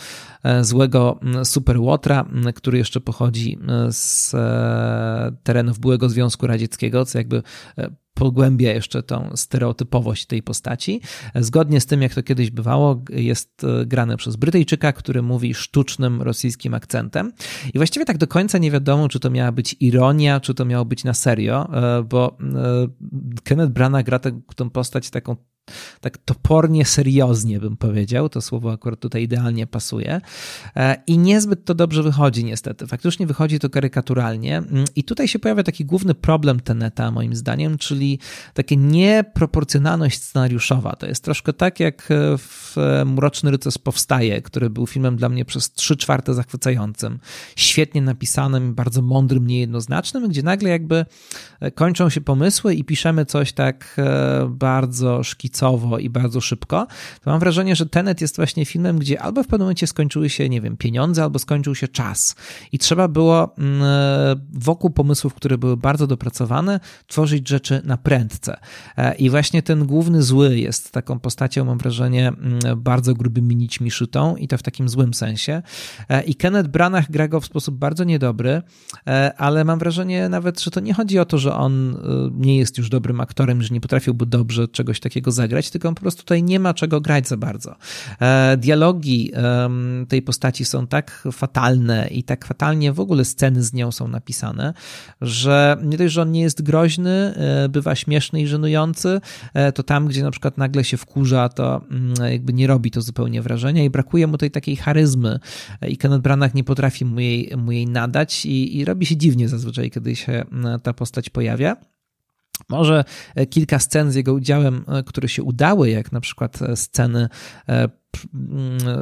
złego byłego mm, Superłotra, mm, który jeszcze pochodzi mm, z e, terenów byłego Związku Radzieckiego, co jakby e, pogłębia jeszcze tą stereotypowość tej postaci. Zgodnie z tym, jak to kiedyś bywało, jest e, grane przez Brytyjczyka, który mówi sztucznym rosyjskim akcentem. I właściwie tak do końca nie wiadomo, czy to miała być ironia, czy to miało być na serio, bo Kenneth Branagh gra tę postać taką tak topornie, serioznie bym powiedział. To słowo akurat tutaj idealnie pasuje. E, I niezbyt to dobrze wychodzi, niestety. Faktycznie wychodzi to karykaturalnie. Mm, I tutaj się pojawia taki główny problem Teneta, moim zdaniem, czyli taka nieproporcjonalność scenariuszowa. To jest troszkę tak, jak w Mroczny Rycerz Powstaje, który był filmem dla mnie przez trzy czwarte zachwycającym, świetnie napisanym, bardzo mądrym, niejednoznacznym, gdzie nagle jakby kończą się pomysły i piszemy coś tak e, bardzo szkicowo i bardzo szybko, to mam wrażenie, że Tenet jest właśnie filmem, gdzie albo w pewnym momencie skończyły się, nie wiem, pieniądze, albo skończył się czas. I trzeba było mm, wokół pomysłów, które były bardzo dopracowane, tworzyć rzeczy na prędce. E, I właśnie ten główny zły jest taką postacią, mam wrażenie, mm, bardzo grubymi nićmi szytą i to w takim złym sensie. E, I Kenneth Branagh gra go w sposób bardzo niedobry, e, ale mam wrażenie nawet, że to nie chodzi o to, że on nie jest już dobrym aktorem, że nie potrafiłby dobrze czegoś takiego zagrać, rozegrać, tylko po prostu tutaj nie ma czego grać za bardzo. E, dialogi tej postaci są tak fatalne i tak fatalnie w ogóle sceny z nią są napisane, że nie dość, że on nie jest groźny, e, bywa śmieszny i żenujący, to tam, gdzie na przykład nagle się wkurza, to mm, jakby nie robi to zupełnie wrażenia i brakuje mu tej takiej charyzmy i Kenneth Branagh nie potrafi mu jej, mu jej nadać i, i robi się dziwnie zazwyczaj, kiedy się ta postać pojawia. Może e, kilka scen z jego udziałem, e, które się udały, jak na przykład e, sceny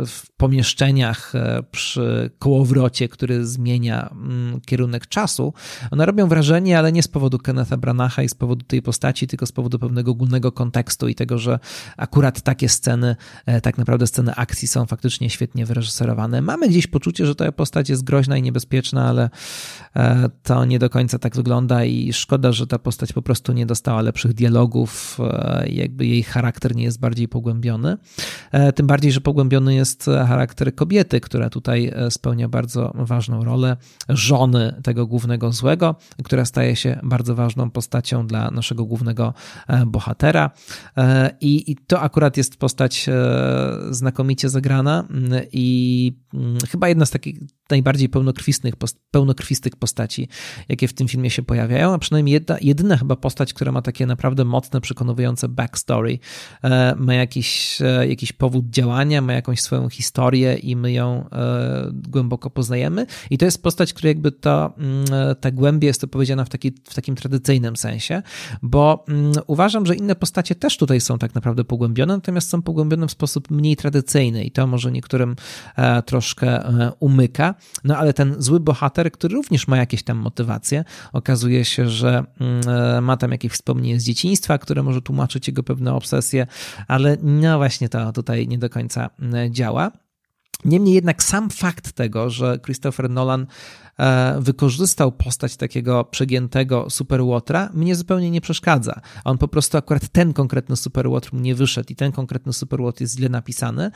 w pomieszczeniach e, przy kołowrocie, który zmienia mm, kierunek czasu, one robią wrażenie, ale nie z powodu Kennetha Branacha i z powodu tej postaci, tylko z powodu pewnego ogólnego kontekstu i tego, że akurat takie sceny, e, tak naprawdę sceny akcji są faktycznie świetnie wyreżyserowane. Mamy gdzieś poczucie, że ta postać jest groźna i niebezpieczna, ale e, to nie do końca tak wygląda i szkoda, że ta postać po prostu nie dostała lepszych dialogów, jakby jej charakter nie jest bardziej pogłębiony. Tym bardziej bardziej, że pogłębiony jest charakter kobiety, która tutaj e, spełnia bardzo ważną rolę żony tego głównego złego, która staje się bardzo ważną postacią dla naszego głównego e, bohatera. E, I, i to akurat jest postać znakomicie zagrana i chyba jedna z takich najbardziej pełnokrwistych, pełnokrwistych postaci, jakie w tym filmie się pojawiają, a przynajmniej jedna, jedyna chyba postać, która ma takie naprawdę mocne, przekonujące backstory, ma jakiś, jakiś powód działania działania, ma jakąś swoją historię i my ją e, głęboko poznajemy. I to jest postać, która jakby to, mm, ta głębia jest opowiedziana w, taki, w takim tradycyjnym sensie, bo mm, uważam, że inne postacie też tutaj są tak naprawdę pogłębione, natomiast są pogłębione w sposób mniej tradycyjny i to może niektórym e, troszkę e, umyka. No ale ten zły bohater, który również ma jakieś tam motywacje, okazuje się, że mm, ma tam jakieś wspomnienie z dzieciństwa, które może tłumaczyć jego pewne obsesje, ale no właśnie to tutaj nie do końca końca e, działa. Niemniej jednak sam fakt tego, że Christopher Nolan e, wykorzystał postać takiego przegiętego superłotra, mnie zupełnie nie przeszkadza. On po prostu akurat ten konkretny superłotr mu nie wyszedł i ten konkretny superłotr jest źle napisany.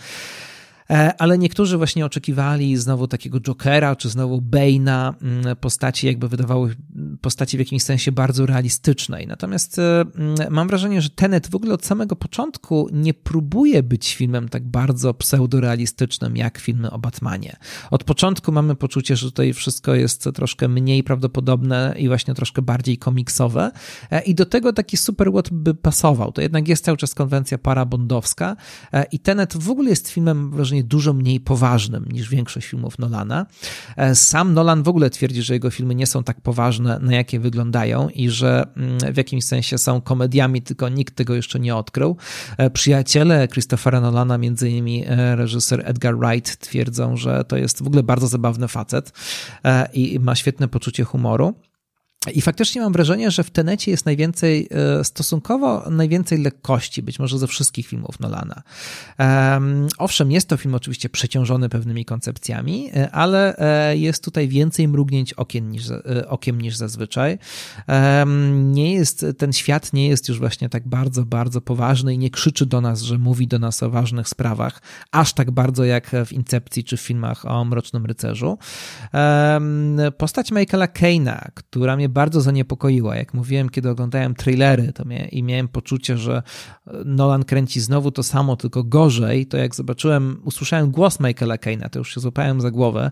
E, ale niektórzy właśnie oczekiwali znowu takiego Jokera, czy znowu Bane'a, mm, postaci jakby wydawały postaci w jakimś sensie bardzo realistycznej. Natomiast e, mm, mam wrażenie, że Tenet w ogóle od samego początku nie próbuje być filmem tak bardzo pseudorealistycznym jak filmy o Batmanie. Od początku mamy poczucie, że tutaj wszystko jest troszkę mniej prawdopodobne i właśnie troszkę bardziej komiksowe e, i do tego taki super by pasował. To jednak jest cały czas konwencja parabondowska i Tenet w ogóle jest filmem, mam wrażenie, dużo mniej poważnym niż większość filmów Nolana. E, sam Nolan w ogóle twierdzi, że jego filmy nie są tak poważne, na jakie wyglądają i że mm, w jakimś sensie są komediami, tylko nikt tego jeszcze nie odkrył. E, przyjaciele Christophera Nolana, między innymi e, reżyser Edgar Wright, twierdzą, że to jest w ogóle bardzo zabawny facet i ma świetne poczucie humoru. I faktycznie mam wrażenie, że w Tenecie jest najwięcej, e, stosunkowo najwięcej lekkości, być może ze wszystkich filmów Nolana. Owszem, jest to film oczywiście przeciążony pewnymi koncepcjami, e, ale e, jest tutaj więcej mrugnięć okien niż, okiem niż zazwyczaj. Nie jest, ten świat nie jest już właśnie tak bardzo, bardzo poważny i nie krzyczy do nas, że mówi do nas o ważnych sprawach, aż tak bardzo jak w Incepcji czy w filmach o Mrocznym Rycerzu. Postać Michaela Keina, która mnie bardzo zaniepokoiła. Jak mówiłem, kiedy oglądałem trailery to mia i miałem poczucie, że Nolan kręci znowu to samo, tylko gorzej, to jak zobaczyłem, usłyszałem głos Michaela Keina, to już się złapałem za głowę,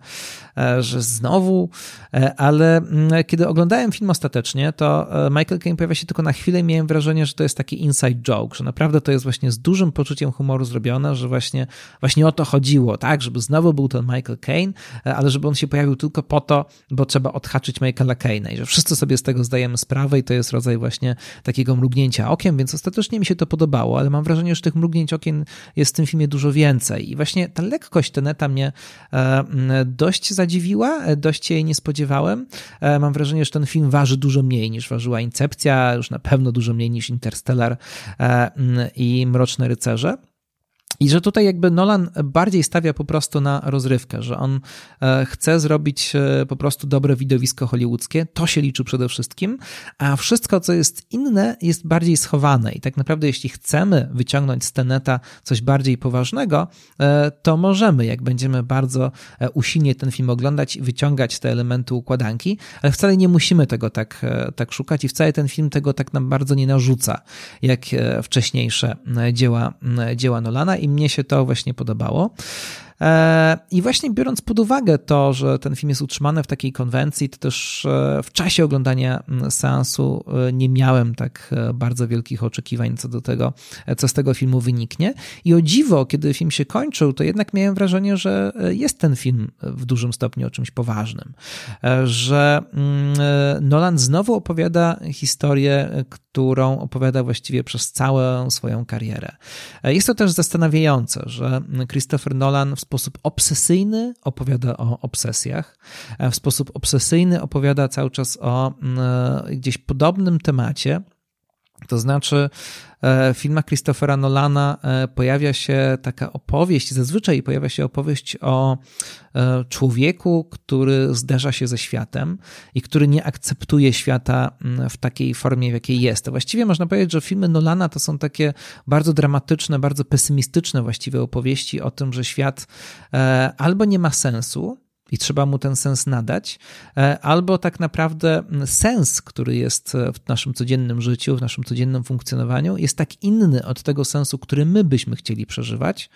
e, że znowu, e, ale mm, kiedy oglądałem film ostatecznie, to e, Michael Caine pojawia się tylko na chwilę i miałem wrażenie, że to jest taki inside joke, że naprawdę to jest właśnie z dużym poczuciem humoru zrobione, że właśnie, właśnie o to chodziło, tak, żeby znowu był ten Michael Caine, ale żeby on się pojawił tylko po to, bo trzeba odhaczyć Michaela Caina i że wszyscy wszyscy sobie z tego zdajemy sprawę i to jest rodzaj właśnie takiego mrugnięcia okiem, więc ostatecznie mi się to podobało, ale mam wrażenie, że tych mrugnięć okien jest w tym filmie dużo więcej. I właśnie ta lekkość Teneta mnie e, dość zadziwiła, e, dość jej nie spodziewałem. E, mam wrażenie, że ten film waży dużo mniej niż ważyła Incepcja, już na pewno dużo mniej niż Interstellar i Mroczne Rycerze. I że tutaj jakby Nolan bardziej stawia po prostu na rozrywkę, że on e, chce zrobić e, po prostu dobre widowisko hollywoodzkie, to się liczy przede wszystkim, a wszystko, co jest inne, jest bardziej schowane. I tak naprawdę, jeśli chcemy wyciągnąć z Teneta coś bardziej poważnego, e, to możemy, jak będziemy bardzo usilnie ten film oglądać wyciągać te elementy układanki, ale wcale nie musimy tego tak, tak szukać i wcale ten film tego tak nam bardzo nie narzuca, jak wcześniejsze dzieła, dzieła Nolana i mnie się to właśnie podobało. E, I właśnie biorąc pod uwagę to, że ten film jest utrzymany w takiej konwencji, to też e, w czasie oglądania seansu e, nie miałem tak bardzo wielkich oczekiwań co do tego, co z tego filmu wyniknie. I o dziwo, kiedy film się kończył, to jednak miałem wrażenie, że jest ten film w dużym stopniu o czymś poważnym. Że mm, Nolan znowu opowiada historię, którą opowiada właściwie przez całą swoją karierę. Jest to też zastanawiające, że Christopher Nolan w sposób obsesyjny opowiada o obsesjach, w sposób obsesyjny opowiada cały czas o mm, e, gdzieś podobnym temacie. To znaczy, e, w filmach Christophera Nolana e, pojawia się taka opowieść, zazwyczaj pojawia się opowieść o człowieku, który zderza się ze światem i który nie akceptuje świata mm, w takiej formie, w jakiej jest. Właściwie można powiedzieć, że filmy Nolana to są takie bardzo dramatyczne, bardzo pesymistyczne właściwie opowieści o tym, że świat e, albo nie ma sensu, i trzeba mu ten sens nadać, e, albo tak naprawdę sens, który jest e, w naszym codziennym życiu, w naszym codziennym funkcjonowaniu, jest tak inny od tego sensu, który my byśmy chcieli przeżywać,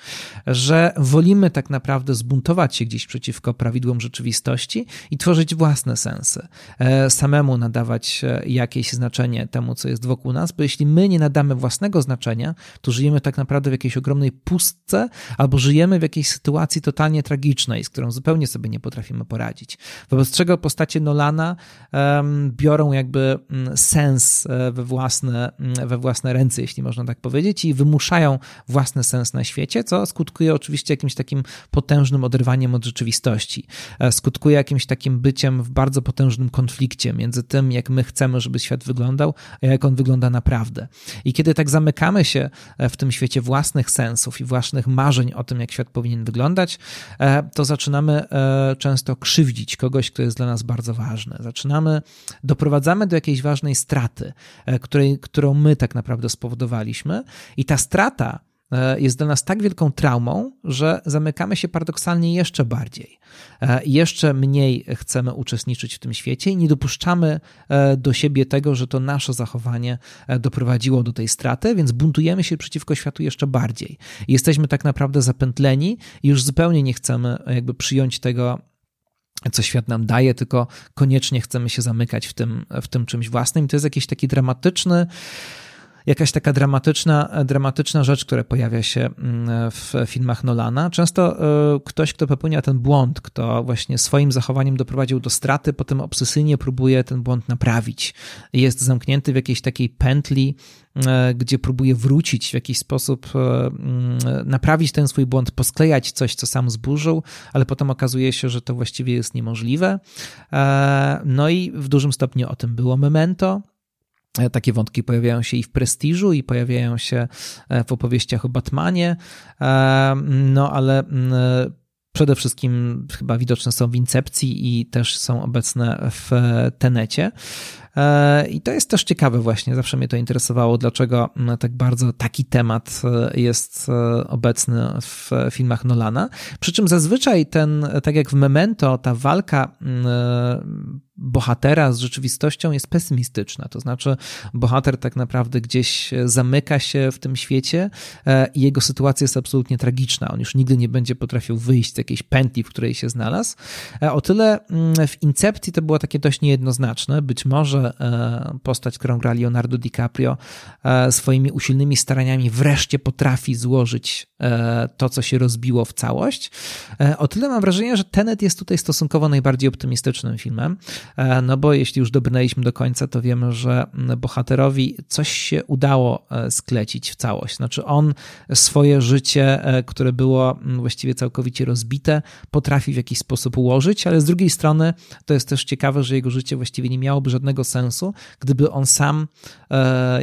że wolimy tak naprawdę zbuntować się gdzieś przeciwko prawidłom rzeczywistości i tworzyć własne sensy, e, samemu nadawać jakieś znaczenie temu, co jest wokół nas, bo jeśli my nie nadamy własnego znaczenia, to żyjemy tak naprawdę w jakiejś ogromnej pustce, albo żyjemy w jakiejś sytuacji totalnie tragicznej, z którą zupełnie sobie nie potrafimy poradzić. Wobec czego postacie Nolana um, biorą jakby mm, sens e, we własne, mm, we własne ręce, jeśli można tak powiedzieć, i wymuszają własny sens na świecie, co skutkuje oczywiście jakimś takim potężnym oderwaniem od rzeczywistości. E, skutkuje jakimś takim byciem w bardzo potężnym konflikcie między tym, jak my chcemy, żeby świat wyglądał, a jak on wygląda naprawdę. I kiedy tak zamykamy się e, w tym świecie własnych sensów i własnych marzeń o tym, jak świat powinien wyglądać, to zaczynamy często krzywdzić kogoś, kto jest dla nas bardzo ważny. Zaczynamy, doprowadzamy do jakiejś ważnej straty, e, której, którą my tak naprawdę spowodowaliśmy, i ta strata jest dla nas tak wielką traumą, że zamykamy się paradoksalnie jeszcze bardziej. E, jeszcze mniej chcemy uczestniczyć w tym świecie i nie dopuszczamy do siebie tego, że to nasze zachowanie doprowadziło do tej straty, więc buntujemy się przeciwko światu jeszcze bardziej. Jesteśmy tak naprawdę zapętleni i już zupełnie nie chcemy jakby przyjąć tego, co świat nam daje, tylko koniecznie chcemy się zamykać w tym, w tym czymś własnym. I to jest jakiś taki dramatyczny, jakaś taka dramatyczna, dramatyczna rzecz, która pojawia się mm, w filmach Nolana. Często e, ktoś, kto popełnia ten błąd, kto właśnie swoim zachowaniem doprowadził do straty, potem obsesyjnie próbuje ten błąd naprawić. Jest zamknięty w jakiejś takiej pętli, e, gdzie próbuje wrócić w jakiś sposób, e, mm, naprawić ten swój błąd, posklejać coś, co sam zburzył, ale potem okazuje się, że to właściwie jest niemożliwe. No i w dużym stopniu o tym było Memento, takie wątki pojawiają się i w Prestiżu, i pojawiają się e, w opowieściach o Batmanie, e, no ale przede wszystkim chyba widoczne są w Incepcji i też są obecne w Tenecie. I to jest też ciekawe właśnie, zawsze mnie to interesowało, dlaczego tak bardzo taki temat jest obecny w filmach Nolana. Przy czym zazwyczaj ten, tak jak w Memento, ta walka bohatera z rzeczywistością jest pesymistyczna. To znaczy, bohater tak naprawdę gdzieś zamyka się w tym świecie e, i jego sytuacja jest absolutnie tragiczna. On już nigdy nie będzie potrafił wyjść z jakiejś pętli, w której się znalazł. E, o tyle mm, w Incepcji to było takie dość niejednoznaczne. Być może e, postać, którą gra Leonardo DiCaprio, swoimi usilnymi staraniami wreszcie potrafi złożyć to, co się rozbiło w całość. O tyle mam wrażenie, że Tenet jest tutaj stosunkowo najbardziej optymistycznym filmem. no bo jeśli już dobrnęliśmy do końca, to wiemy, że bohaterowi coś się udało sklecić w całość. Znaczy on swoje życie, które było właściwie całkowicie rozbite, potrafi w jakiś sposób ułożyć, ale z drugiej strony to jest też ciekawe, że jego życie właściwie nie miałoby żadnego sensu, gdyby on sam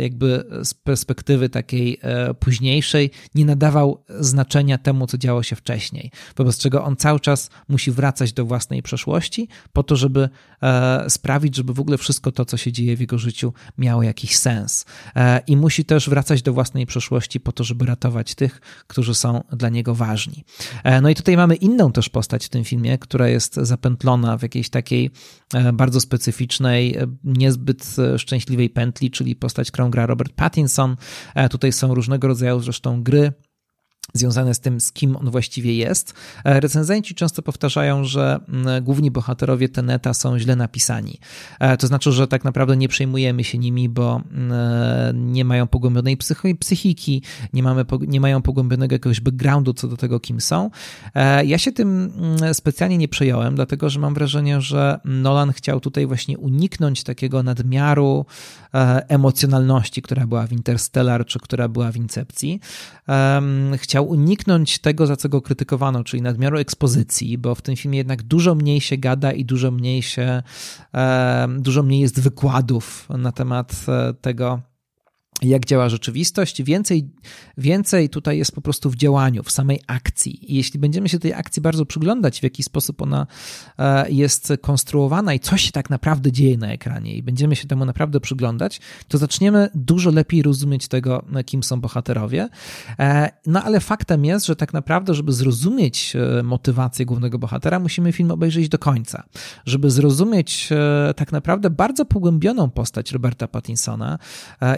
jakby z perspektywy takiej późniejszej nie nadawał znaczenia temu, co działo się wcześniej, wobec czego on cały czas musi wracać do własnej przeszłości po to, żeby e, sprawić, żeby w ogóle wszystko to, co się dzieje w jego życiu, miało jakiś sens. E, I musi też wracać do własnej przeszłości po to, żeby ratować tych, którzy są dla niego ważni. E, no i tutaj mamy inną też postać w tym filmie, która jest zapętlona w jakiejś takiej bardzo specyficznej, niezbyt szczęśliwej pętli, czyli postać, którą gra Robert Pattinson. Tutaj są różnego rodzaju zresztą gry związane z tym, z kim on właściwie jest. E, recenzenci często powtarzają, że mm, główni bohaterowie Teneta są źle napisani. E, to znaczy, że tak naprawdę nie przejmujemy się nimi, bo mm, e, nie mają pogłębionej psychiki, nie, mamy, nie mają pogłębionego jakiegoś backgroundu co do tego, kim są. Ja się tym mm, specjalnie nie przejąłem, dlatego że mam wrażenie, że Nolan chciał tutaj właśnie uniknąć takiego nadmiaru emocjonalności, która była w Interstellar, czy która była w Incepcji. Chciał chciał uniknąć tego, za co go krytykowano, czyli nadmiaru ekspozycji, bo w tym filmie jednak dużo mniej się gada i dużo mniej się, dużo mniej jest wykładów na temat e, tego, jak działa rzeczywistość. Więcej, więcej tutaj jest po prostu w działaniu, w samej akcji. I jeśli będziemy się tej akcji bardzo przyglądać, w jaki sposób ona e, jest konstruowana i co się tak naprawdę dzieje na ekranie, i będziemy się temu naprawdę przyglądać, to zaczniemy dużo lepiej rozumieć tego, kim są bohaterowie. E, no ale faktem jest, że tak naprawdę, żeby zrozumieć e, motywację głównego bohatera, musimy film obejrzeć do końca. Żeby zrozumieć tak naprawdę bardzo pogłębioną postać Roberta Pattinsona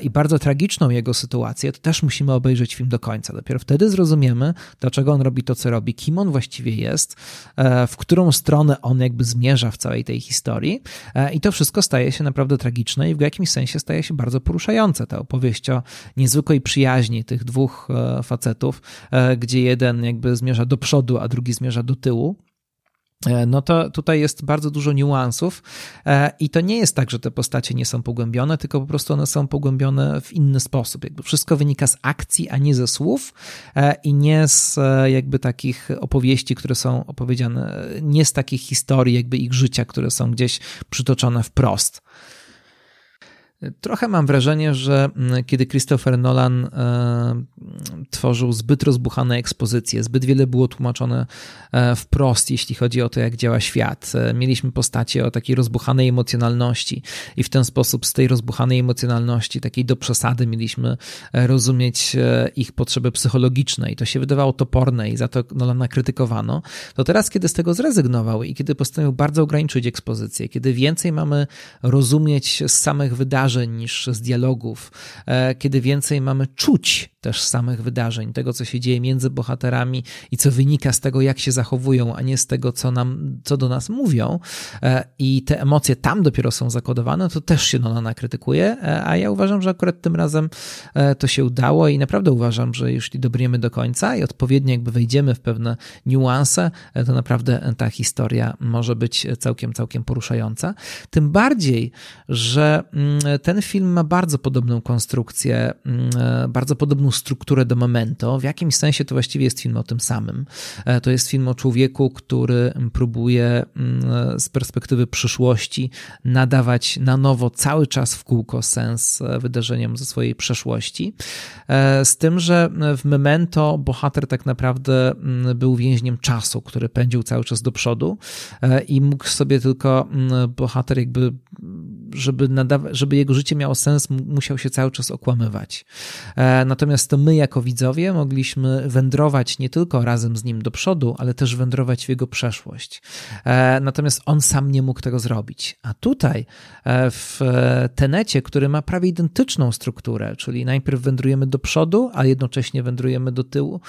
i bardzo tragiczną jego sytuację, to też musimy obejrzeć film do końca. Dopiero wtedy zrozumiemy, dlaczego on robi to, co robi, kim on właściwie jest, e, w którą stronę on jakby zmierza w całej tej historii. E, I to wszystko staje się naprawdę tragiczne i w jakimś sensie staje się bardzo poruszające. Ta opowieść o niezwykłej przyjaźni tych dwóch e, facetów, gdzie jeden jakby zmierza do przodu, a drugi zmierza do tyłu. E, no to tutaj jest bardzo dużo niuansów e, i to nie jest tak, że te postacie nie są pogłębione, tylko po prostu one są pogłębione w inny sposób. Jakby wszystko wynika z akcji, a nie ze słów e, i nie z jakby takich opowieści, które są opowiedziane, nie z takich historii jakby ich życia, które są gdzieś przytoczone wprost. Trochę mam wrażenie, że mm, kiedy Christopher Nolan e, tworzył zbyt rozbuchane ekspozycje, zbyt wiele było tłumaczone e, wprost, jeśli chodzi o to, jak działa świat. E, mieliśmy postacie o takiej rozbuchanej emocjonalności i w ten sposób z tej rozbuchanej emocjonalności, takiej do przesady, mieliśmy rozumieć ich potrzeby psychologiczne i to się wydawało toporne i za to Nolana krytykowano. To teraz, kiedy z tego zrezygnował i kiedy postanowił bardzo ograniczyć ekspozycję, kiedy więcej mamy rozumieć z samych wydarzeń, wydarzeń niż z dialogów, e, kiedy więcej mamy czuć też samych wydarzeń, tego, co się dzieje między bohaterami i co wynika z tego, jak się zachowują, a nie z tego, co, nam, co do nas mówią. E, I te emocje tam dopiero są zakodowane, to też się Nolana krytykuje, e, a ja uważam, że akurat tym razem to się udało i naprawdę uważam, że jeśli dobrniemy do końca i odpowiednio jakby wejdziemy w pewne niuanse, to naprawdę ta historia może być całkiem, całkiem poruszająca. Tym bardziej, że mm, ten film ma bardzo podobną konstrukcję, mm, e, bardzo podobną strukturę do Memento. W jakimś sensie to właściwie jest film o tym samym. E, to jest film o człowieku, który próbuje mm, z perspektywy przyszłości nadawać na nowo cały czas w kółko sens e, wydarzeniom ze swojej przeszłości. Z tym, że w Memento bohater tak naprawdę mm, był więźniem czasu, który pędził cały czas do przodu i mógł sobie tylko bohater jakby żeby, nadawa- żeby jego życie miało sens, musiał się cały czas okłamywać. E, natomiast to my, jako widzowie, mogliśmy wędrować nie tylko razem z nim do przodu, ale też wędrować w jego przeszłość. E, natomiast on sam nie mógł tego zrobić. A tutaj, e, w Tenecie, który ma prawie identyczną strukturę, czyli najpierw wędrujemy do przodu, a jednocześnie wędrujemy do tyłu,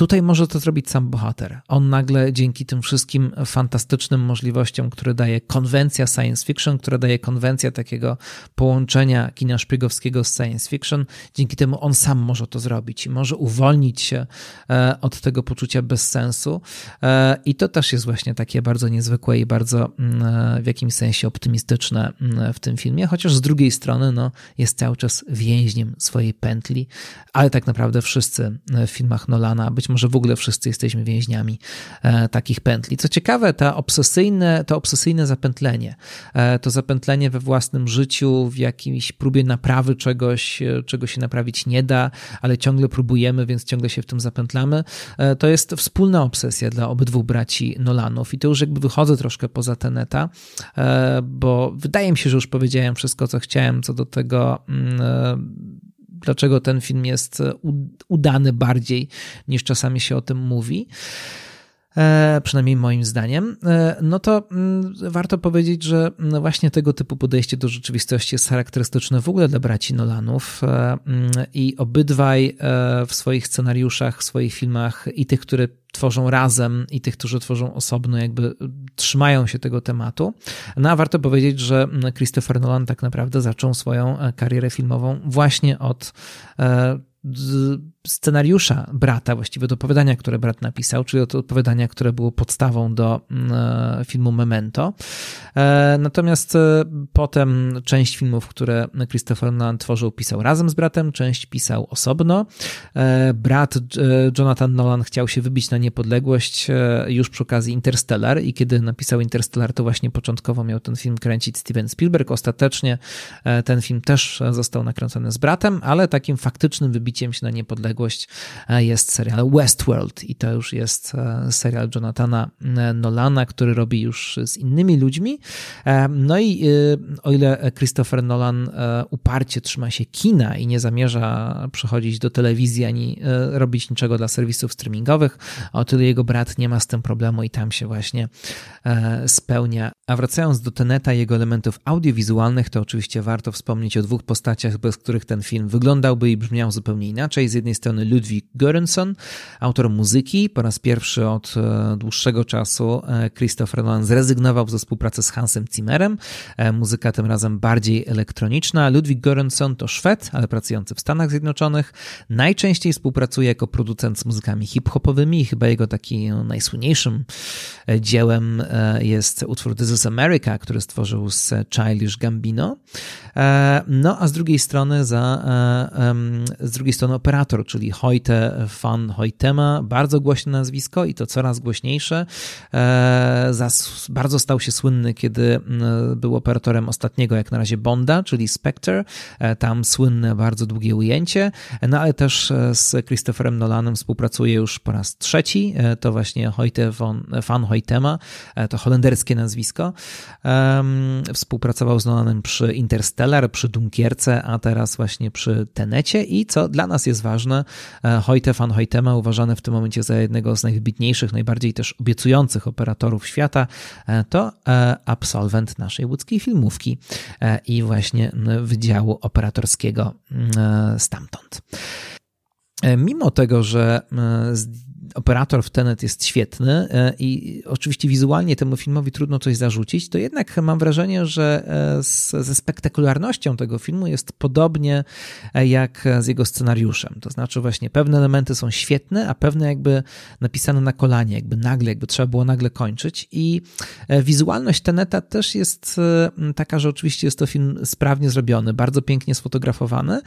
Tutaj może to zrobić sam bohater. On nagle dzięki tym wszystkim fantastycznym możliwościom, które daje konwencja science fiction, która daje konwencja takiego połączenia kina szpiegowskiego z science fiction, dzięki temu on sam może to zrobić i może uwolnić się e, od tego poczucia bezsensu. E, I to też jest właśnie takie bardzo niezwykłe i bardzo mm, e, w jakimś sensie optymistyczne mm, w tym filmie, chociaż z drugiej strony no, jest cały czas więźniem swojej pętli, ale tak naprawdę wszyscy w filmach Nolana, być może w ogóle wszyscy jesteśmy więźniami e, takich pętli. Co ciekawe, ta obsesyjne, to obsesyjne zapętlenie, e, to zapętlenie we własnym życiu, w jakiejś próbie naprawy czegoś, e, czego się naprawić nie da, ale ciągle próbujemy, więc ciągle się w tym zapętlamy, to jest wspólna obsesja dla obydwu braci Nolanów. I to już jakby wychodzę troszkę poza Teneta, bo wydaje mi się, że już powiedziałem wszystko, co chciałem co do tego, mm, dlaczego ten film jest e, udany bardziej niż czasami się o tym mówi. E, przynajmniej moim zdaniem, e, no to mm, warto powiedzieć, że mm, właśnie tego typu podejście do rzeczywistości jest charakterystyczne w ogóle dla braci Nolanów mm, i obydwaj w swoich scenariuszach, w swoich filmach i tych, które tworzą razem i tych, którzy tworzą osobno, jakby trzymają się tego tematu. No a warto powiedzieć, że Christopher Nolan tak naprawdę zaczął swoją karierę filmową właśnie od scenariusza brata, właściwie do opowiadania, które brat napisał, czyli od opowiadania, które było podstawą do mm, e, filmu Memento. E, natomiast e, potem część filmów, które Christopher Nolan tworzył, pisał razem z bratem, część pisał osobno. Brat Jonathan Nolan chciał się wybić na niepodległość już przy okazji Interstellar i kiedy napisał Interstellar, to właśnie początkowo miał ten film kręcić Steven Spielberg. Ostatecznie ten film też został nakręcony z bratem, ale takim faktycznym wybiciem się na niepodległość niepodległość e, jest serial Westworld i to już jest e, serial Jonathana e, Nolana, który robi już z innymi ludźmi. No i o ile Christopher Nolan uparcie trzyma się kina i nie zamierza przechodzić do telewizji ani robić niczego dla serwisów streamingowych, o tyle jego brat nie ma z tym problemu i tam się właśnie spełnia. A wracając do Teneta i jego elementów audiowizualnych, to oczywiście warto wspomnieć o dwóch postaciach, bez których ten film wyglądałby i brzmiał zupełnie inaczej. Z jednej strony Ludwig Göransson, autor muzyki. Po raz pierwszy od e, dłuższego czasu e, Christopher Nolan zrezygnował ze współpracy z Hansem Zimmerem. E, muzyka tym razem bardziej elektroniczna. Ludwig Göransson to Szwed, ale pracujący w Stanach Zjednoczonych. Najczęściej współpracuje jako producent z muzykami hip-hopowymi. Chyba jego taki no, najsłynniejszym dziełem jest utwór This is America, który stworzył z Childish Gambino. No a z drugiej strony za, z drugiej strony operator, czyli Hoyte van Hoytema, bardzo głośne nazwisko i to coraz głośniejsze. E, bardzo stał się słynny, kiedy był operatorem ostatniego, jak na razie Bonda, czyli Spectre. E, tam słynne, bardzo długie ujęcie, no ale też e, z Christopherem Nolanem współpracuje już po raz trzeci. To właśnie Hoyte van, van Hoytema, to holenderskie nazwisko. Współpracował z Nolanem przy Interstellar, przy Dunkierce, a teraz właśnie przy Tenecie i co dla nas jest ważne, Hoyte van Hoytema uważany w tym momencie za jednego z najwybitniejszych, najbardziej też obiecujących operatorów świata, e, to e, absolwent naszej łódzkiej filmówki e, i właśnie Wydziału Operatorskiego stamtąd. Mimo tego, że operator w Tenet jest świetny e, i oczywiście wizualnie temu filmowi trudno coś zarzucić, to jednak mam wrażenie, że e, z, ze spektakularnością tego filmu jest podobnie e, jak z jego scenariuszem. To znaczy właśnie pewne elementy są świetne, a pewne jakby napisane na kolanie, jakby nagle, jakby trzeba było nagle kończyć i wizualność Teneta też jest taka, że oczywiście jest to film sprawnie zrobiony, bardzo pięknie sfotografowany,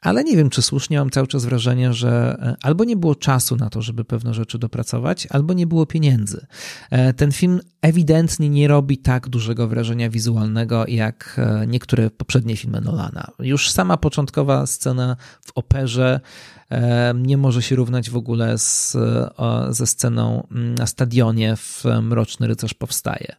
ale nie wiem, czy słusznie mam cały czas wrażenie, że albo nie było czasu na to, żeby pewne rzeczy dopracować, albo nie było pieniędzy. E, ten film ewidentnie nie robi tak dużego wrażenia wizualnego jak e, niektóre poprzednie filmy Nolana. Już sama początkowa scena w operze e, nie może się równać w ogóle z, ze sceną na stadionie w Mroczny Rycerz Powstaje.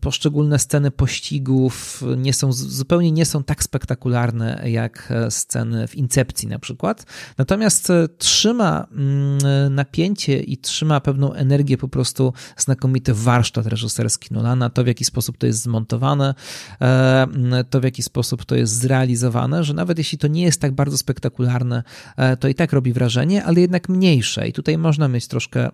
Poszczególne sceny pościgów nie są, zupełnie nie są tak spektakularne jak sceny w Incepcji na przykład. Natomiast trzyma mm, napięcie i trzyma pewną energię po prostu znakomity warsztat reżyserski Nolana, to w jaki sposób to jest zmontowane, to w jaki sposób to jest zrealizowane, że nawet jeśli to nie jest tak bardzo spektakularne, e, to i tak robi wrażenie, ale jednak mniejsze. I tutaj można mieć troszkę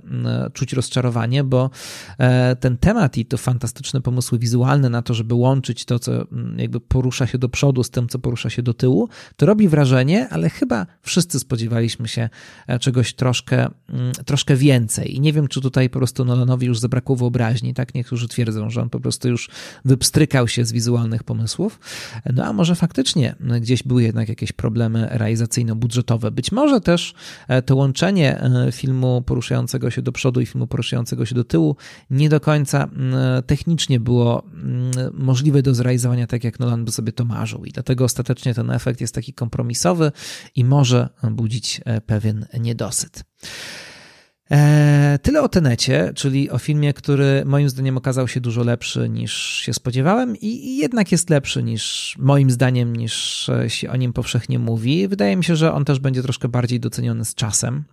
czuć rozczarowanie, bo e, ten temat i to fantastyczne pomysły wizualne na to, żeby łączyć to, co jakby porusza się do przodu z tym, co porusza się do tyłu, to robi wrażenie, ale chyba wszyscy spodziewaliśmy się e, czegoś troszkę, troszkę więcej. I nie wiem, czy tutaj po prostu Nolanowi już zabrakło wyobraźni, tak? Niektórzy twierdzą, że on po prostu już wypstrykał się z wizualnych pomysłów. No a może faktycznie gdzieś były jednak jakieś problemy realizacyjno-budżetowe. Być może też e, to łączenie e, filmu poruszającego się do przodu i filmu poruszającego się do tyłu nie do końca technicznie było możliwe do zrealizowania tak, jak Nolan by sobie to marzył. I dlatego ostatecznie ten efekt jest taki kompromisowy i może budzić e, pewien niedosyt. E, tyle o Tenecie, czyli o filmie, który moim zdaniem okazał się dużo lepszy niż się spodziewałem i jednak jest lepszy niż moim zdaniem niż się o nim powszechnie mówi. Wydaje mi się, że on też będzie troszkę bardziej doceniony z czasem.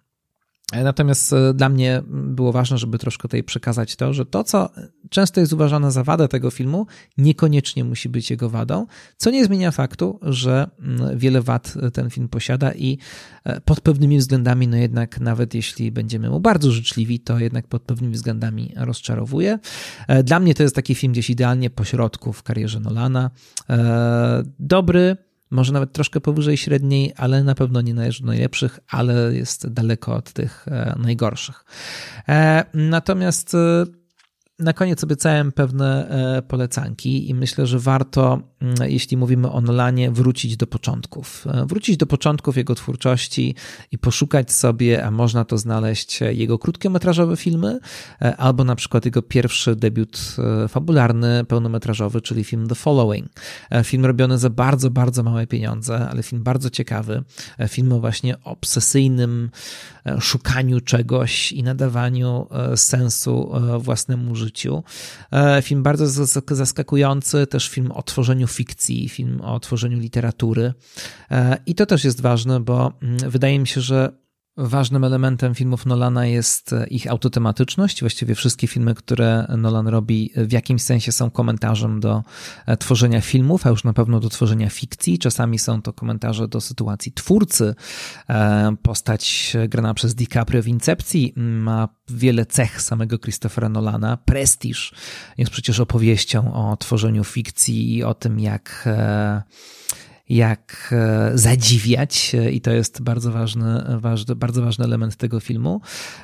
Natomiast e, dla mnie było ważne, żeby troszkę tutaj przekazać to, że to, co często jest uważane za wadę tego filmu, niekoniecznie musi być jego wadą, co nie zmienia faktu, że mm, wiele wad ten film posiada i e, pod pewnymi względami, no jednak nawet jeśli będziemy mu bardzo życzliwi, to jednak pod pewnymi względami rozczarowuje. E, dla mnie to jest taki film gdzieś idealnie pośrodku w karierze Nolana. Dobry, może nawet troszkę powyżej średniej, ale na pewno nie należy do najlepszych, ale jest daleko od tych e, najgorszych. E, natomiast e, na koniec obiecałem pewne polecanki i myślę, że warto, jeśli mówimy o Nolanie, wrócić do początków. E, wrócić do początków jego twórczości i poszukać sobie, a można to znaleźć, jego krótkometrażowe filmy, e, albo na przykład jego pierwszy debiut fabularny, pełnometrażowy, czyli film The Following. Film robiony za bardzo, bardzo małe pieniądze, ale film bardzo ciekawy. Film o właśnie obsesyjnym szukaniu czegoś i nadawaniu sensu własnemu życiu. E, film bardzo zaskakujący, też film o tworzeniu fikcji, film o tworzeniu literatury. E, I to też jest ważne, bo mm, wydaje mi się, że Ważnym elementem filmów Nolana jest ich autotematyczność. Właściwie wszystkie filmy, które Nolan robi, w jakimś sensie są komentarzem do e, tworzenia filmów, a już na pewno do tworzenia fikcji. Czasami są to komentarze do sytuacji twórcy. E, postać grana przez DiCaprio w Incepcji ma wiele cech samego Christophera Nolana. Prestiż jest przecież opowieścią o tworzeniu fikcji i o tym, jak e, jak e, zadziwiać i to jest bardzo ważny, ważny, bardzo ważny element tego filmu,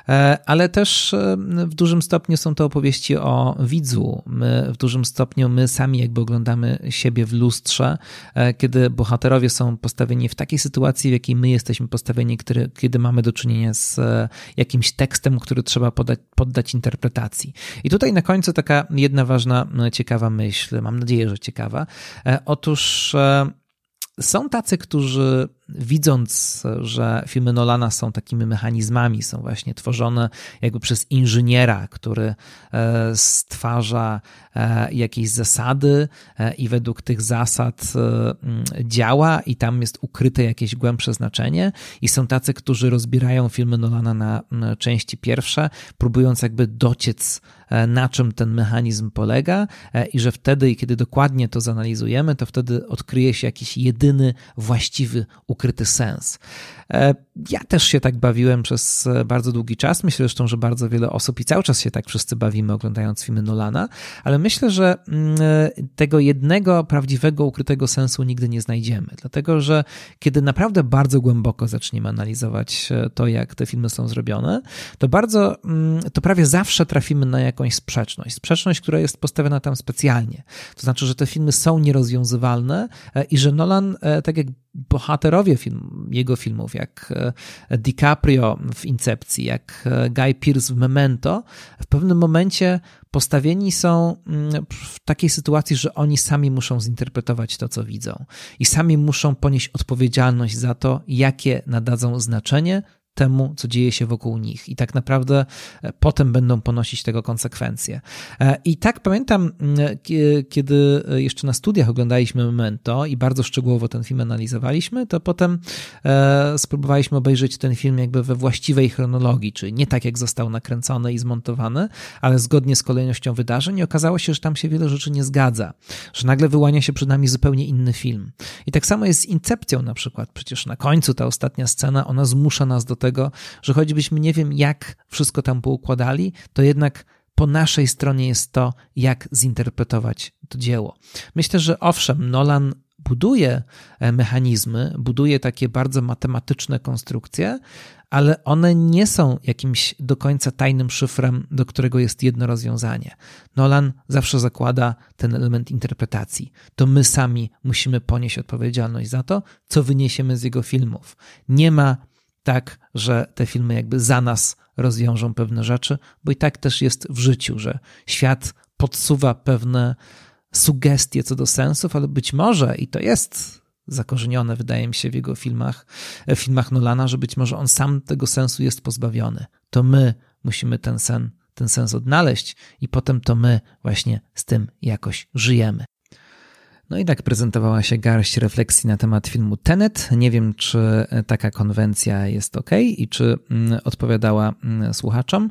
e, ale też e, w dużym stopniu są to opowieści o widzu. My, w dużym stopniu my sami jakby oglądamy siebie w lustrze, kiedy bohaterowie są postawieni w takiej sytuacji, w jakiej my jesteśmy postawieni, który, kiedy mamy do czynienia z jakimś tekstem, który trzeba podać, poddać interpretacji. I tutaj na końcu taka jedna ważna, ciekawa myśl, mam nadzieję, że ciekawa. Otóż są tacy, którzy widząc, że filmy Nolana są takimi mechanizmami, są właśnie tworzone jakby przez inżyniera, który e, stwarza e, jakieś zasady e, i według tych zasad działa i tam jest ukryte jakieś głębsze znaczenie. I są tacy, którzy rozbierają filmy Nolana na części pierwsze, próbując jakby dociec na czym ten mechanizm polega i że wtedy, kiedy dokładnie to zanalizujemy, to wtedy odkryje się jakiś jedyny właściwy ukryty sens. E, ja też się tak bawiłem przez e, bardzo długi czas. Myślę zresztą, że bardzo wiele osób i cały czas się tak wszyscy bawimy oglądając filmy Nolana, ale myślę, że mm, e, tego jednego prawdziwego, ukrytego sensu nigdy nie znajdziemy. Dlatego, że kiedy naprawdę bardzo głęboko zaczniemy analizować to, jak te filmy są zrobione, to bardzo, mm, to prawie zawsze trafimy na jakąś sprzeczność. Sprzeczność, która jest postawiona tam specjalnie. To znaczy, że te filmy są nierozwiązywalne i że Nolan, tak jak bohaterowie film, jego filmów, jak e, DiCaprio w Incepcji, jak e, Guy Pearce w Memento, w pewnym momencie postawieni są mm, w takiej sytuacji, że oni sami muszą zinterpretować to, co widzą i sami muszą ponieść odpowiedzialność za to, jakie nadadzą znaczenie temu, co dzieje się wokół nich i tak naprawdę e, potem będą ponosić tego konsekwencje. E, I tak pamiętam, kiedy jeszcze na studiach oglądaliśmy Memento i bardzo szczegółowo ten film analizowaliśmy, to potem spróbowaliśmy obejrzeć ten film jakby we właściwej chronologii, czyli nie tak jak został nakręcony i zmontowany, ale zgodnie z kolejnością wydarzeń i okazało się, że tam się wiele rzeczy nie zgadza, że nagle wyłania się przed nami zupełnie inny film. I tak samo jest z Incepcją na przykład. Przecież na końcu ta ostatnia scena, ona zmusza nas do tego, że choćbyśmy nie wiem jak wszystko tam poukładali, to jednak po naszej stronie jest to, jak zinterpretować to dzieło. Myślę, że owszem, Nolan buduje e, mechanizmy, buduje takie bardzo matematyczne konstrukcje, ale one nie są jakimś do końca tajnym szyfrem, do którego jest jedno rozwiązanie. Nolan zawsze zakłada ten element interpretacji. To my sami musimy ponieść odpowiedzialność za to, co wyniesiemy z jego filmów. Nie ma tak, że te filmy jakby za nas rozwiążą pewne rzeczy, bo i tak też jest w życiu, że świat podsuwa pewne sugestie co do sensów, ale być może, i to jest zakorzenione, wydaje mi się, w jego filmach, w filmach Nolana, że być może on sam tego sensu jest pozbawiony. To my musimy ten sen, ten sens odnaleźć i potem to my właśnie z tym jakoś żyjemy. No i tak prezentowała się garść refleksji na temat filmu Tenet. Nie wiem, czy taka konwencja jest ok i czy mm, odpowiadała mm, słuchaczom.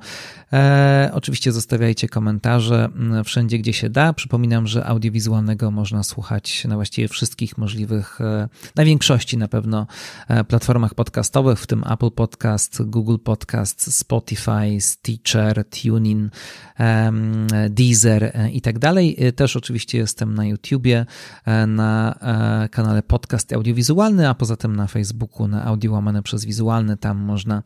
E, oczywiście zostawiajcie komentarze mm, wszędzie, gdzie się da. Przypominam, że audiowizualnego można słuchać na właściwie wszystkich możliwych, e, na większości na pewno e, platformach podcastowych, w tym Apple Podcast, Google Podcast, Spotify, Stitcher, TuneIn, Deezer e, i tak dalej. E, też oczywiście jestem na YouTubie. E, na e, kanale Podcast Audiowizualny, a poza tym na Facebooku na audio łamane przez wizualny. Tam można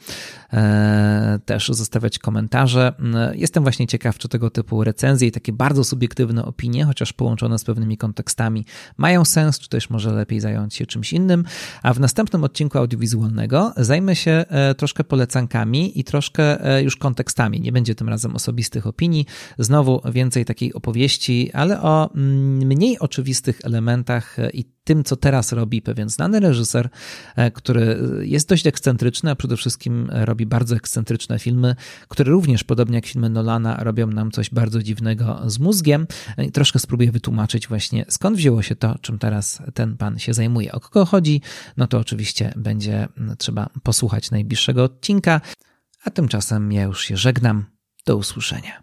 e, też zostawiać komentarze. Jestem właśnie ciekaw, czy tego typu recenzje i takie bardzo subiektywne opinie, chociaż połączone z pewnymi kontekstami, mają sens, czy też może lepiej zająć się czymś innym. A w następnym odcinku audiowizualnego zajmę się troszkę polecankami i troszkę już kontekstami. Nie będzie tym razem osobistych opinii. Znowu więcej takiej opowieści, ale o mm, mniej oczywistych elementach e, i tym, co teraz robi pewien znany reżyser, e, który jest dość ekscentryczny, a przede wszystkim robi bardzo ekscentryczne filmy, które również, podobnie jak filmy Nolana, robią nam coś bardzo dziwnego z mózgiem. E, I troszkę spróbuję wytłumaczyć właśnie, skąd wzięło się to, czym teraz ten pan się zajmuje. O kogo chodzi? No to oczywiście będzie trzeba posłuchać najbliższego odcinka. A tymczasem ja już się żegnam. Do usłyszenia.